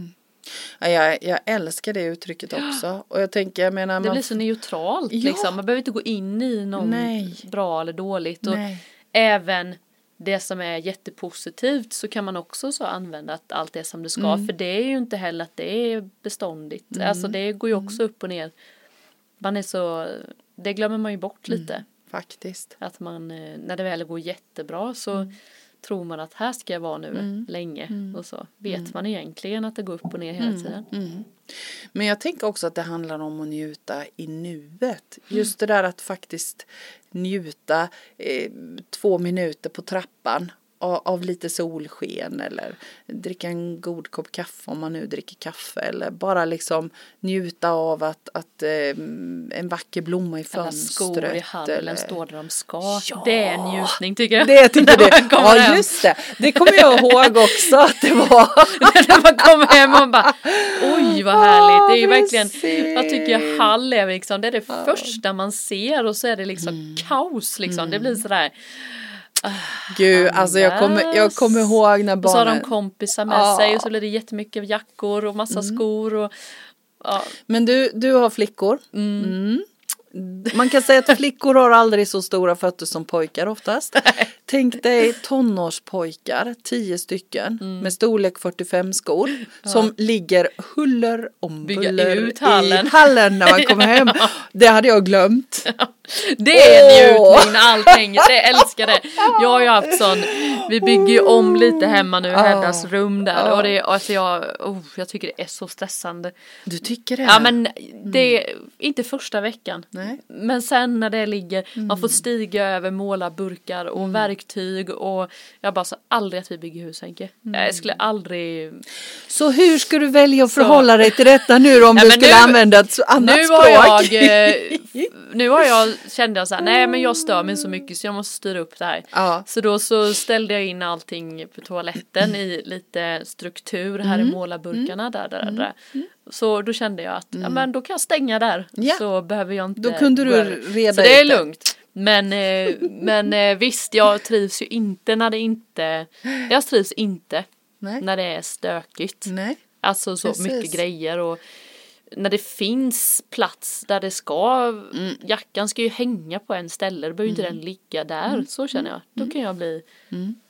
Speaker 1: Ja, jag, jag älskar det uttrycket också. Och jag tänker, jag menar,
Speaker 2: Det
Speaker 1: man
Speaker 2: blir så neutralt
Speaker 1: Ja.
Speaker 2: liksom, man behöver inte gå in i någon
Speaker 1: Nej.
Speaker 2: bra eller dåligt. Och
Speaker 1: Nej.
Speaker 2: även det som är jättepositivt så kan man också så använda att allt är som det ska.
Speaker 1: Mm.
Speaker 2: För det är ju inte heller att det är beståndigt. Alltså det går ju
Speaker 1: Mm.
Speaker 2: också upp och ner. Man är så, det glömmer man ju bort
Speaker 1: Mm.
Speaker 2: lite.
Speaker 1: Faktiskt.
Speaker 2: Att man, eh, när det väl går jättebra så
Speaker 1: Mm.
Speaker 2: Tror man att här ska jag vara nu länge. Och så vet man egentligen att det går upp och ner hela tiden.
Speaker 1: Mm. Men jag tänker också att det handlar om att njuta i nuet. Just det där att faktiskt njuta eh, två minuter på trappan av, lite solsken eller dricka en god kopp kaffe om man nu dricker kaffe eller bara liksom njuta av att, att eh, en vacker blomma i
Speaker 2: Alla
Speaker 1: fönstret.
Speaker 2: skor i hallen
Speaker 1: eller-
Speaker 2: står där de ska.
Speaker 1: Ja.
Speaker 2: Det är en njutning tycker jag.
Speaker 1: Det tycker [LAUGHS] du? Ja
Speaker 2: hem.
Speaker 1: just det, det kommer jag ihåg också att det var. [LAUGHS]
Speaker 2: när man kommer hem och bara oj vad härligt. Det är ju verkligen, jag tycker Hall är liksom, det är det första man ser och så är det liksom kaos liksom. Det blir sådär. [SIGHS]
Speaker 1: Gud, alltså jag kommer, jag kommer ihåg när
Speaker 2: Och så har de
Speaker 1: barnen
Speaker 2: kompisar med
Speaker 1: Ja.
Speaker 2: sig och så blir det jättemycket jackor och massa skor och ja,
Speaker 1: Men du, du har flickor. Mm. Man kan säga att flickor har aldrig så stora fötter som pojkar oftast. [LAUGHS] Tänk dig tonårspojkar, tio stycken
Speaker 2: Mm.
Speaker 1: med storlek 45 skor som ligger huller om
Speaker 2: Bygga
Speaker 1: buller
Speaker 2: ut hallen.
Speaker 1: i hallen när man kommer hem. [LAUGHS] Det hade jag glömt. [LAUGHS]
Speaker 2: Det är njutning när allt hänger, det [LAUGHS] älskar det. Jag har ju haft sån, vi bygger ju om lite hemma nu, Heddas rum där och det, alltså jag, oh, jag tycker det är så stressande.
Speaker 1: Du tycker det?
Speaker 2: Ja men det är inte första veckan.
Speaker 1: Nej.
Speaker 2: Men sen när det ligger, man får stiga över målarburkar och verktyg och jag bara så aldrig att vi bygger hus Henke. Jag skulle aldrig
Speaker 1: Så hur ska du välja att
Speaker 2: Så-
Speaker 1: förhålla dig till detta nu om [LAUGHS]
Speaker 2: Ja,
Speaker 1: du skulle
Speaker 2: nu-
Speaker 1: använda ett så- annat
Speaker 2: nu
Speaker 1: språk?
Speaker 2: har jag, eh, nu har jag, kände jag så här, nej men jag stör mig så mycket så jag måste styra upp det här.
Speaker 1: Ja.
Speaker 2: Så då så ställde jag in allting på toaletten i lite struktur här
Speaker 1: Mm.
Speaker 2: i målarburkarna där, där, där. Så då kände jag att, ja men då kan jag stänga där.
Speaker 1: Ja.
Speaker 2: Så behöver jag inte
Speaker 1: Då kunde du reda
Speaker 2: Så det är lugnt. Men, eh, men eh, visst, jag trivs ju inte när det inte, jag trivs inte
Speaker 1: Nej.
Speaker 2: när det är stökigt.
Speaker 1: Nej.
Speaker 2: Alltså så
Speaker 1: Precis.
Speaker 2: mycket grejer och när det finns plats där det ska,
Speaker 1: Mm.
Speaker 2: jackan ska ju hänga på en ställe, då behöver inte den ligga där,
Speaker 1: Mm.
Speaker 2: så känner jag. Då kan jag bli,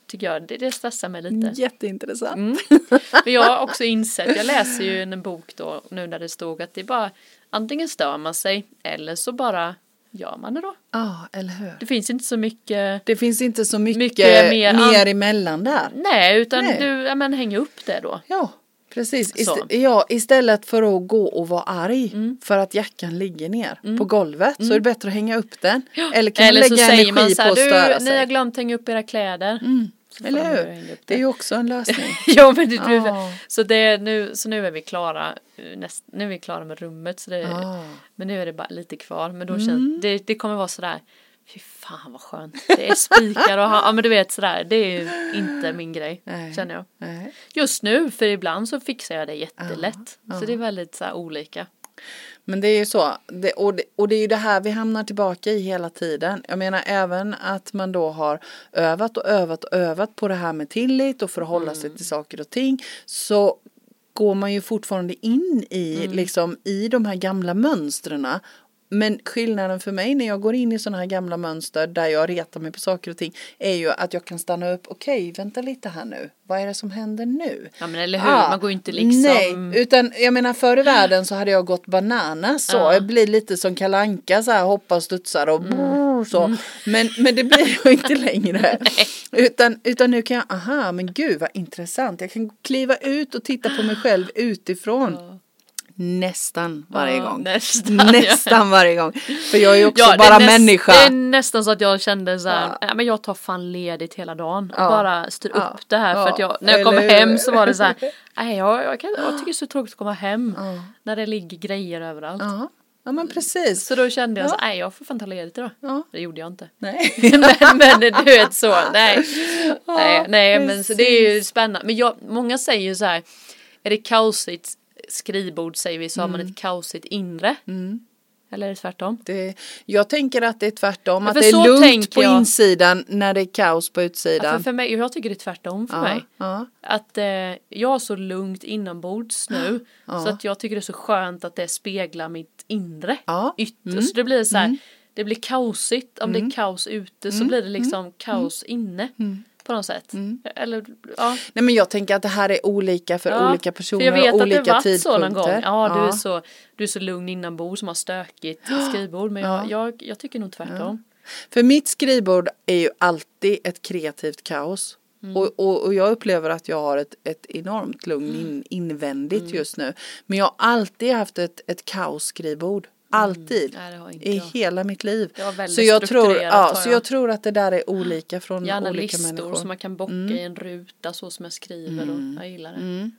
Speaker 2: tycker jag, det, det stressar mig lite.
Speaker 1: Jätteintressant.
Speaker 2: Mm. Men jag har också insett, jag läser ju en bok då nu när det stod att det är bara antingen stör man sig eller så bara gör man det då.
Speaker 1: Ja, eller hur?
Speaker 2: Det finns inte så mycket,
Speaker 1: Det finns inte så mycket,
Speaker 2: Mycket mer
Speaker 1: mer,
Speaker 2: an-
Speaker 1: emellan där.
Speaker 2: nej utan
Speaker 1: Nej.
Speaker 2: du, ja men häng upp det då.
Speaker 1: Ja, precis. Ist- ja, istället för att gå och vara arg
Speaker 2: Mm.
Speaker 1: för att jackan ligger ner på golvet så är det bättre att hänga upp den. Eller kan
Speaker 2: Eller
Speaker 1: man
Speaker 2: så
Speaker 1: lägga
Speaker 2: säger
Speaker 1: energi
Speaker 2: man så
Speaker 1: på
Speaker 2: här,
Speaker 1: att störa
Speaker 2: du, ni har glömt hänga upp era kläder. Får
Speaker 1: Eller hur?
Speaker 2: upp
Speaker 1: Det är ju också en lösning. [LAUGHS]
Speaker 2: ja men det,
Speaker 1: Ja.
Speaker 2: så, det, nu, så nu är vi klara, eh, näst, nu är vi klara med rummet så det,
Speaker 1: Ah.
Speaker 2: men nu är det bara lite kvar men då
Speaker 1: Mm.
Speaker 2: känns, det, det kommer vara sådär Fy fan vad skönt. Det är spikar och ha, ja men du vet sådär, det är ju inte min grej
Speaker 1: Nej.
Speaker 2: känner jag.
Speaker 1: Nej.
Speaker 2: Just nu, för ibland så fixar jag det jättelätt. Så det är väldigt så olika.
Speaker 1: Men det är ju så. Det, och, det, och det är ju det här vi hamnar tillbaka i hela tiden. Jag menar även att man då har övat och övat och övat på det här med tillit och förhålla sig till saker och ting. Så går man ju fortfarande in i, liksom, i de här gamla mönstren. Men skillnaden för mig när jag går in i sådana här gamla mönster där jag retar mig på saker och ting är ju att jag kan stanna upp. Okej, vänta lite här nu. Vad är det som händer nu?
Speaker 2: Ja men eller hur,
Speaker 1: Ah,
Speaker 2: man går ju inte liksom.
Speaker 1: Nej, utan jag menar förr i världen så hade jag gått bananas så.
Speaker 2: Ja.
Speaker 1: Jag blir lite som kalanka så här hoppar och studsar och
Speaker 2: Mm.
Speaker 1: så. Men, men det blir jag inte längre. [LAUGHS] utan, utan nu kan jag, aha men gud vad intressant. Jag kan kliva ut och titta på mig själv utifrån. Nästan varje
Speaker 2: Ja,
Speaker 1: gång.
Speaker 2: nästan,
Speaker 1: Nästan varje gång. För jag är ju också
Speaker 2: Ja,
Speaker 1: bara
Speaker 2: näst-
Speaker 1: människa.
Speaker 2: Det är nästan så att jag kände så här,
Speaker 1: Ja.
Speaker 2: ja. men jag tar fan ledigt hela dagen
Speaker 1: Ja.
Speaker 2: bara styr
Speaker 1: Ja.
Speaker 2: upp det här för
Speaker 1: Ja.
Speaker 2: att jag, när jag kom
Speaker 1: Eller
Speaker 2: hem så var det så här, [LAUGHS] nej jag, jag, kan, jag tycker det är så tråkigt att komma hem
Speaker 1: Ja.
Speaker 2: när det ligger grejer överallt.
Speaker 1: Ja. ja men precis.
Speaker 2: Så då kände jag så
Speaker 1: Ja.
Speaker 2: nej jag får fan ta ledigt idag.
Speaker 1: Ja.
Speaker 2: Det gjorde jag inte.
Speaker 1: Nej. [LAUGHS]
Speaker 2: men, men du vet så, nej. [LAUGHS] nej,
Speaker 1: Ja,
Speaker 2: nej men så det är ju spännande. Men jag, många säger ju så här, är det kaosigt skrivbord säger vi så har man ett kaosigt inre. Eller är det tvärtom?
Speaker 1: Det, jag tänker att det är tvärtom,
Speaker 2: Ja,
Speaker 1: att det är lugnt på
Speaker 2: jag.
Speaker 1: insidan när det är kaos på
Speaker 2: Ja,
Speaker 1: utsidan.
Speaker 2: för, för mig, jag tycker det är tvärtom för
Speaker 1: Ja,
Speaker 2: mig.
Speaker 1: ja.
Speaker 2: Att eh, jag har så lugnt inombords nu [GASPS] så att jag tycker det är så skönt att det speglar mitt inre.
Speaker 1: Ja.
Speaker 2: Ytter.
Speaker 1: Mm.
Speaker 2: Så det blir så här, det blir kaosigt. Om det är kaos ute
Speaker 1: Mm.
Speaker 2: så blir det liksom kaos inne. På något sätt. Eller ja.
Speaker 1: Nej men jag tänker att det här är olika för
Speaker 2: Ja,
Speaker 1: olika personer
Speaker 2: För jag vet
Speaker 1: och
Speaker 2: att det
Speaker 1: olika
Speaker 2: varit så någon gång.
Speaker 1: tidpunkter.
Speaker 2: Ja, du, Är så, du är så lugn inombords som har stökigt [GASPS] skrivbord. Men jag, jag, jag tycker nog tvärtom.
Speaker 1: För mitt skrivbord är ju alltid ett kreativt kaos.
Speaker 2: Mm.
Speaker 1: Och, och, och jag upplever att jag har ett, ett enormt lugn in, invändigt
Speaker 2: Mm.
Speaker 1: just nu. Men jag har alltid haft ett, ett kaosskrivbord. Alltid.
Speaker 2: Nej, det har inte
Speaker 1: I
Speaker 2: jag.
Speaker 1: hela mitt liv. Så jag, tror, ja,
Speaker 2: har
Speaker 1: så
Speaker 2: jag.
Speaker 1: jag tror att det där är olika från
Speaker 2: Gärna
Speaker 1: olika
Speaker 2: listor
Speaker 1: människor.
Speaker 2: som man kan bocka i en ruta så som jag skriver och jag gillar det.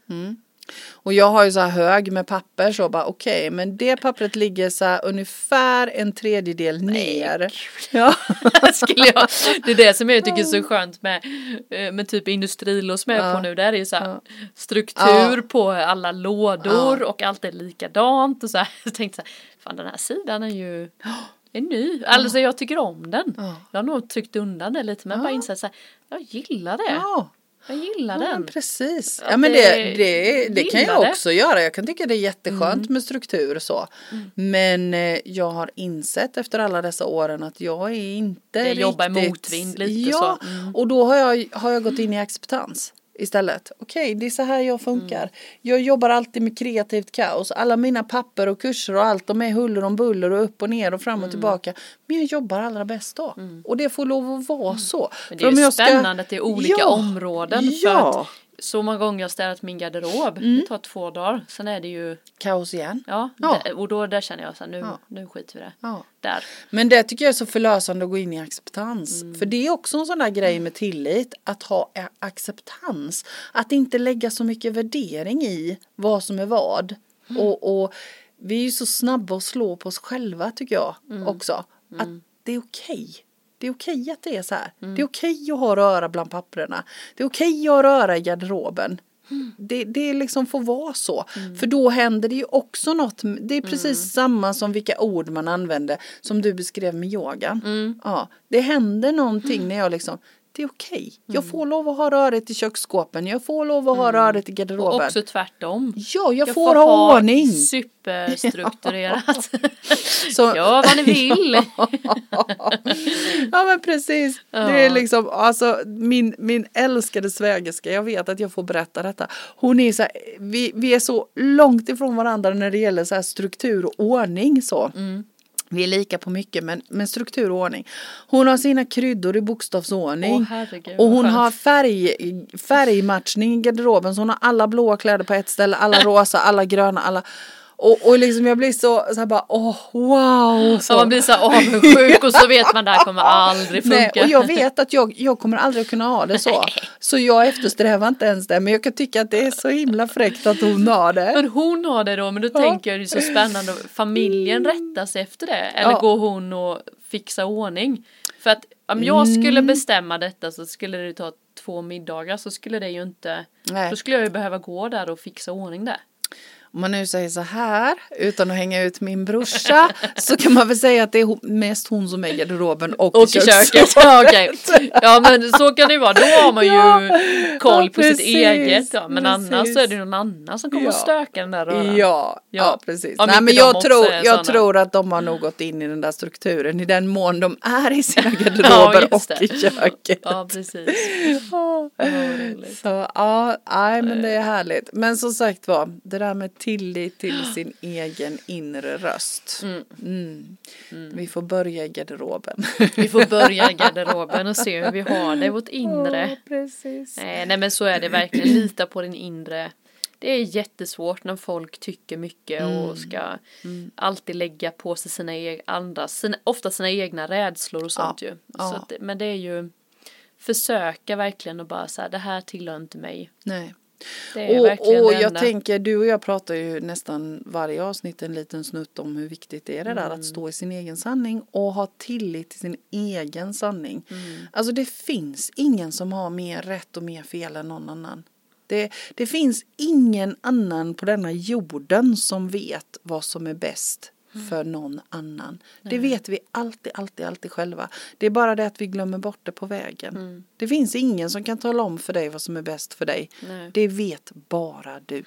Speaker 1: Och jag har ju så här hög med papper så bara okej men det pappret ligger så här ungefär en tredjedel ner. Ja. [LAUGHS]
Speaker 2: Skulle jag, det är det som jag tycker är så skönt med, eh, med typ industrilås som jag är på nu. Där är ju så här struktur
Speaker 1: Ja.
Speaker 2: på alla lådor och allt är likadant och så här. [LAUGHS] Jag tänkte så här, fan den här sidan är ju är ny. Alltså jag tycker om den.
Speaker 1: Ja.
Speaker 2: Jag har nog tryckt undan det lite men jag bara insett så här, jag gillar det.
Speaker 1: ja.
Speaker 2: Jag gillar
Speaker 1: Ja,
Speaker 2: den.
Speaker 1: precis.
Speaker 2: Att
Speaker 1: Ja, men
Speaker 2: det-
Speaker 1: det, det, det kan jag
Speaker 2: det.
Speaker 1: också göra. Jag kan tycka det är jätteskönt med struktur och så. Men eh, jag har insett efter alla dessa åren att jag är inte
Speaker 2: Det
Speaker 1: riktigt...
Speaker 2: jobbar i motvind lite
Speaker 1: ja,
Speaker 2: så. Mm.
Speaker 1: och då har jag, har jag gått in i acceptans. Istället. Okej, det är så här jag funkar.
Speaker 2: Mm.
Speaker 1: Jag jobbar alltid med kreativt kaos. Alla mina papper och kurser och allt, de är huller om buller och upp och ner och fram
Speaker 2: Mm.
Speaker 1: och tillbaka. Men jag jobbar allra bäst då. Och det får lov att vara så.
Speaker 2: Men det är ju
Speaker 1: jag ska-
Speaker 2: spännande att det är olika
Speaker 1: Ja,
Speaker 2: områden. För
Speaker 1: Ja,
Speaker 2: att så många gånger jag städat min garderob.
Speaker 1: Mm.
Speaker 2: Det tar två dagar. Sen är det ju,
Speaker 1: kaos igen.
Speaker 2: ja,
Speaker 1: Ja.
Speaker 2: Det, och då där känner jag så här, nu,
Speaker 1: Ja.
Speaker 2: nu skiter vi det.
Speaker 1: Ja.
Speaker 2: Där.
Speaker 1: Men det tycker jag är så förlösande att gå in i acceptans.
Speaker 2: Mm.
Speaker 1: För det är också en sån där grej med tillit, att ha acceptans. Att inte lägga så mycket värdering i vad som är vad.
Speaker 2: Mm.
Speaker 1: Och, och vi är ju så snabba att slå på oss själva tycker jag
Speaker 2: Mm.
Speaker 1: också. Att det är okej. Det är okej att det är så här.
Speaker 2: Mm.
Speaker 1: Det är okej att ha röra bland papperna. Det är okej att ha röra i garderoben. Det, det liksom får vara så. För då händer det ju också något. Det är precis samma som vilka ord man använder. Som du beskrev med yogan. Ja, det händer någonting när jag liksom. Det är okej. Jag får lov att ha rörigt i köksskåpen. Jag får lov att ha rörigt i
Speaker 2: Och
Speaker 1: garderoben.
Speaker 2: också tvärtom.
Speaker 1: ja, jag, får, ha ordning.
Speaker 2: Superstrukturerat. [LAUGHS]
Speaker 1: Så, [LAUGHS]
Speaker 2: Gör vad ni [LAUGHS] vill.
Speaker 1: ja men precis. Det är liksom, alltså min, min älskade svägerska, jag vet att jag får berätta detta. Hon är så här, vi, vi är så långt ifrån varandra när det gäller så här struktur och ordning så. Vi är lika på mycket men, men struktur och ordning. Hon har sina kryddor i bokstavsordning.
Speaker 2: Åh, herregud,
Speaker 1: och hon har färg, färgmatchning i garderoben så hon har alla blåa kläder på ett ställe, alla rosa, alla gröna, alla och, och liksom jag blir så, så här bara, åh wow.
Speaker 2: Så man blir så avundsjuk och så vet man det här kommer [LAUGHS] aldrig funka.
Speaker 1: Nej, och jag vet att jag, jag kommer aldrig att kunna ha det så. Så jag eftersträvar inte ens det. Men jag kan tycka att det är så himla fräckt att hon har det.
Speaker 2: Men hon har det då, men då
Speaker 1: Ja.
Speaker 2: tänker jag det är så spännande. Familjen rättar sig efter det. Eller
Speaker 1: Ja.
Speaker 2: går hon och fixar ordning? För att om jag skulle
Speaker 1: Mm.
Speaker 2: bestämma detta så skulle det ta två middagar så skulle det ju inte.
Speaker 1: Nej.
Speaker 2: Då skulle jag ju behöva gå där och fixa ordning där.
Speaker 1: Om man nu säger så här, utan att hänga ut min brorsa, så kan man väl säga att det är mest hon som är i garderoben och,
Speaker 2: Och i köket. Ja, okej. ja men så kan det ju vara. Då har man ju [LAUGHS]
Speaker 1: Ja.
Speaker 2: koll på sitt
Speaker 1: precis.
Speaker 2: eget. Ja. Men annars
Speaker 1: Precis.
Speaker 2: så är det någon annan som kommer
Speaker 1: Ja.
Speaker 2: att stöka den där röran.
Speaker 1: Ja, ja, precis. Nej, men jag, tror, jag tror att de har nog gått in i den där strukturen i den mån de är i sina [LAUGHS] garderober och i köket.
Speaker 2: Ja precis.
Speaker 1: Så ja, nej men det är härligt. Men som sagt var, det där med tillit till [GASPS] sin egen inre röst. Mm. Vi får börja i garderoben. [LAUGHS]
Speaker 2: Vi får börja i garderoben och se hur vi har det vårt inre.
Speaker 1: precis.
Speaker 2: Nej, nej men så är det verkligen. Lita på din inre. Det är jättesvårt när folk tycker mycket och ska alltid lägga på sig sina egna, andras, sina, ofta sina egna rädslor och sånt ju.
Speaker 1: ja.
Speaker 2: Så att, men det är ju försöka verkligen och bara så här, det här tillhör inte mig.
Speaker 1: Nej. Och, och jag tänker, du och jag pratar ju nästan varje avsnitt en liten snutt om hur viktigt det är det där
Speaker 2: Mm.
Speaker 1: att stå i sin egen sanning och ha tillit till sin egen sanning.
Speaker 2: Mm.
Speaker 1: Alltså det finns ingen som har mer rätt och mer fel än någon annan. Det, det finns ingen annan på denna jorden som vet vad som är bäst
Speaker 2: Mm.
Speaker 1: för någon annan. Det vet vi alltid, alltid, alltid själva. Det är bara det att vi glömmer bort det på vägen.
Speaker 2: Mm.
Speaker 1: Det finns ingen som kan tala om för dig vad som är bäst för dig.
Speaker 2: Nej.
Speaker 1: Det vet bara du.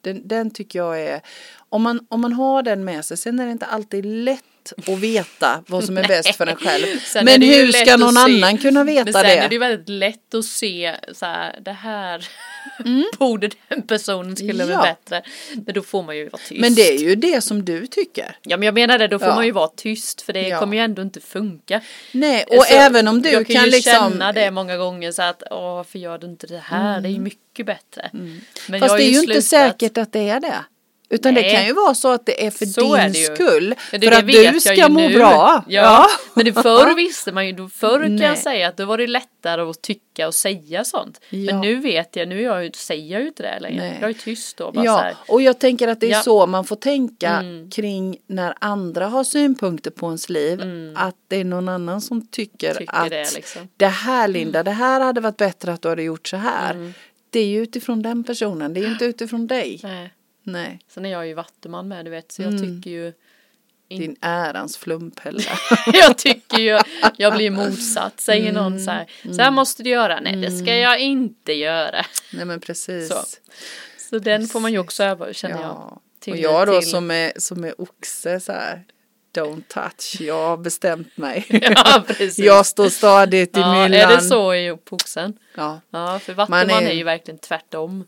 Speaker 1: Den, den tycker jag är, om man, om man har den med sig, sen är det inte alltid lätt att veta vad som är bäst för en själv.
Speaker 2: Sen
Speaker 1: Men hur
Speaker 2: lätt
Speaker 1: ska någon annan kunna
Speaker 2: Men
Speaker 1: veta
Speaker 2: sen
Speaker 1: det?
Speaker 2: är det ju väldigt lätt att se så här, det här [LAUGHS] borde den personen skulle
Speaker 1: Mm. Ja.
Speaker 2: vara bättre. Men då får man ju vara tyst.
Speaker 1: Men det är ju det som du tycker.
Speaker 2: Ja men jag menar det, då får
Speaker 1: Ja.
Speaker 2: man ju vara tyst för det
Speaker 1: Ja.
Speaker 2: kommer ju ändå inte funka.
Speaker 1: Nej, och
Speaker 2: Så
Speaker 1: även om du
Speaker 2: jag kan,
Speaker 1: kan
Speaker 2: ju
Speaker 1: liksom...
Speaker 2: känna det många gånger så att åh varför gör du inte det här, det är ju mycket bättre. Men
Speaker 1: Fast det är ju inte
Speaker 2: slutat-
Speaker 1: säkert att det är det. Utan det
Speaker 2: Nej.
Speaker 1: kan ju vara så att det är för
Speaker 2: Så
Speaker 1: din
Speaker 2: är det
Speaker 1: skull.
Speaker 2: Men det-
Speaker 1: för
Speaker 2: det
Speaker 1: att du ska må
Speaker 2: nu.
Speaker 1: bra.
Speaker 2: Ja, men det förr [LAUGHS] visste man ju, förr kan jag säga att då var det lättare att tycka och säga sånt.
Speaker 1: Ja.
Speaker 2: Men nu vet jag, nu är jag, säger jag ju inte det längre.
Speaker 1: Nej.
Speaker 2: Jag är tyst då bara
Speaker 1: Ja, och jag tänker att det är
Speaker 2: Ja.
Speaker 1: så man får tänka
Speaker 2: Mm.
Speaker 1: kring när andra har synpunkter på ens liv. Att det är någon annan som tycker,
Speaker 2: Mm. Tycker
Speaker 1: att
Speaker 2: det, liksom.
Speaker 1: det här Linda, det här hade varit bättre att du hade gjort så här. Det är ju utifrån den personen, det är ju inte utifrån dig.
Speaker 2: Nej.
Speaker 1: Nej.
Speaker 2: Sen är jag ju vattuman med du vet så
Speaker 1: Mm.
Speaker 2: jag tycker ju
Speaker 1: Din ärans flumpelle. [LAUGHS]
Speaker 2: jag tycker ju, jag blir motsatt. Säger någon så här, så här måste du göra. Nej, det ska jag inte göra.
Speaker 1: Nej men precis.
Speaker 2: Så. Så den får man ju också öva, känner jag.
Speaker 1: Ja. Och jag då
Speaker 2: till-
Speaker 1: som är, som är oxe så här. Don't touch, jag har bestämt mig. [LAUGHS]
Speaker 2: Ja, precis.
Speaker 1: jag står stadigt i
Speaker 2: ja,
Speaker 1: myllan.
Speaker 2: är det så i oxen?
Speaker 1: Ja.
Speaker 2: Ja, för Vattuman
Speaker 1: Man
Speaker 2: är...
Speaker 1: är-
Speaker 2: ju verkligen tvärtom.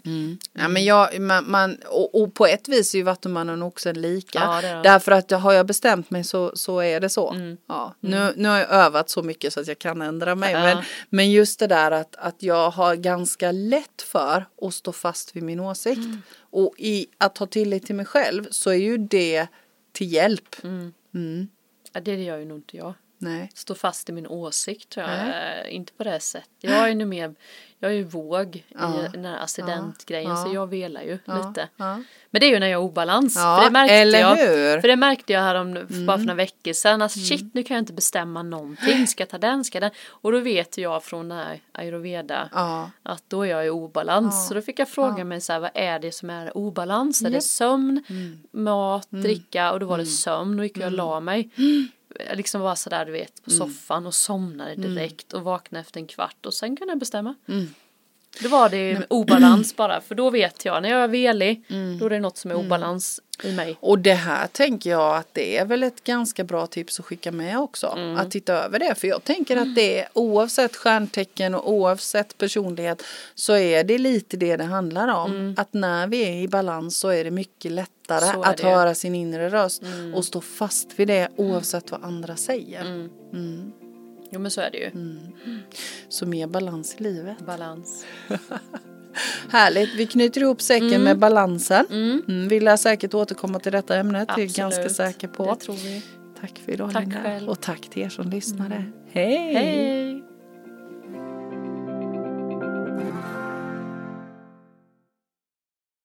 Speaker 1: Ja, men jag, man, man, och, och på ett vis är ju Vattumannen och oxen lika.
Speaker 2: Ja, det är de.
Speaker 1: Därför att har jag bestämt mig så, så är det så.
Speaker 2: Mm.
Speaker 1: Ja, nu, nu har jag övat så mycket så att jag kan ändra mig.
Speaker 2: Ja.
Speaker 1: Men, men just det där att, att jag har ganska lätt för att stå fast vid min åsikt.
Speaker 2: Mm.
Speaker 1: Och i att ha tillit till mig själv så är ju det till hjälp. Mm. Mm.
Speaker 2: Ja, det gör ju nog inte jag.
Speaker 1: Nej.
Speaker 2: Stå fast i min åsikt tror jag.
Speaker 1: Nej.
Speaker 2: Eh, Inte på det sättet. Jag är nu mer, jag är ju våg
Speaker 1: Ja.
Speaker 2: i den här accidentgrejen
Speaker 1: Ja.
Speaker 2: så jag velar ju
Speaker 1: Ja.
Speaker 2: lite. Men det är ju när jag har obalans. För det märkte
Speaker 1: eller
Speaker 2: jag,
Speaker 1: hur? Mm.
Speaker 2: För det märkte jag här om, bara för några veckor sedan. Alltså shit nu kan jag inte bestämma någonting. Ska jag ta den? Ska den? Och då vet jag från den här ayurveda att då är jag i obalans. Så då fick jag fråga mig så här, vad är det som är obalans? Är det sömn,
Speaker 1: Mm.
Speaker 2: mat, dricka? Och då var det sömn. Då gick jag och la mig. [GASPS] [GASPS] Liksom var så där du vet på
Speaker 1: Mm.
Speaker 2: soffan och somnade direkt och vaknade efter en kvart och sen kunde jag bestämma.
Speaker 1: Mm.
Speaker 2: Då var det obalans bara för då vet jag när jag är velig
Speaker 1: Mm.
Speaker 2: då är det något som är obalans i mig.
Speaker 1: Och det här tänker jag att det är väl ett ganska bra tips att skicka med också.
Speaker 2: Mm.
Speaker 1: Att titta över det. För jag tänker att det är oavsett stjärntecken och oavsett personlighet så är det lite det det handlar om. Att när vi är i balans så är det mycket lättare
Speaker 2: Mm.
Speaker 1: Att
Speaker 2: det. Mm.
Speaker 1: höra sin inre röst och stå fast vid det oavsett vad andra säger. Mm.
Speaker 2: Jo men så är det ju.
Speaker 1: Så mer balans i livet.
Speaker 2: Balans. [LAUGHS]
Speaker 1: Härligt, vi knyter ihop säcken med balansen. Mm. Vi lär säkert återkomma till detta ämnet, det är jag ganska säker på.
Speaker 2: Det tror vi.
Speaker 1: Tack för idag
Speaker 2: Tack
Speaker 1: Linda.
Speaker 2: själv.
Speaker 1: Och tack till er som lyssnade. Hej!
Speaker 2: Hej!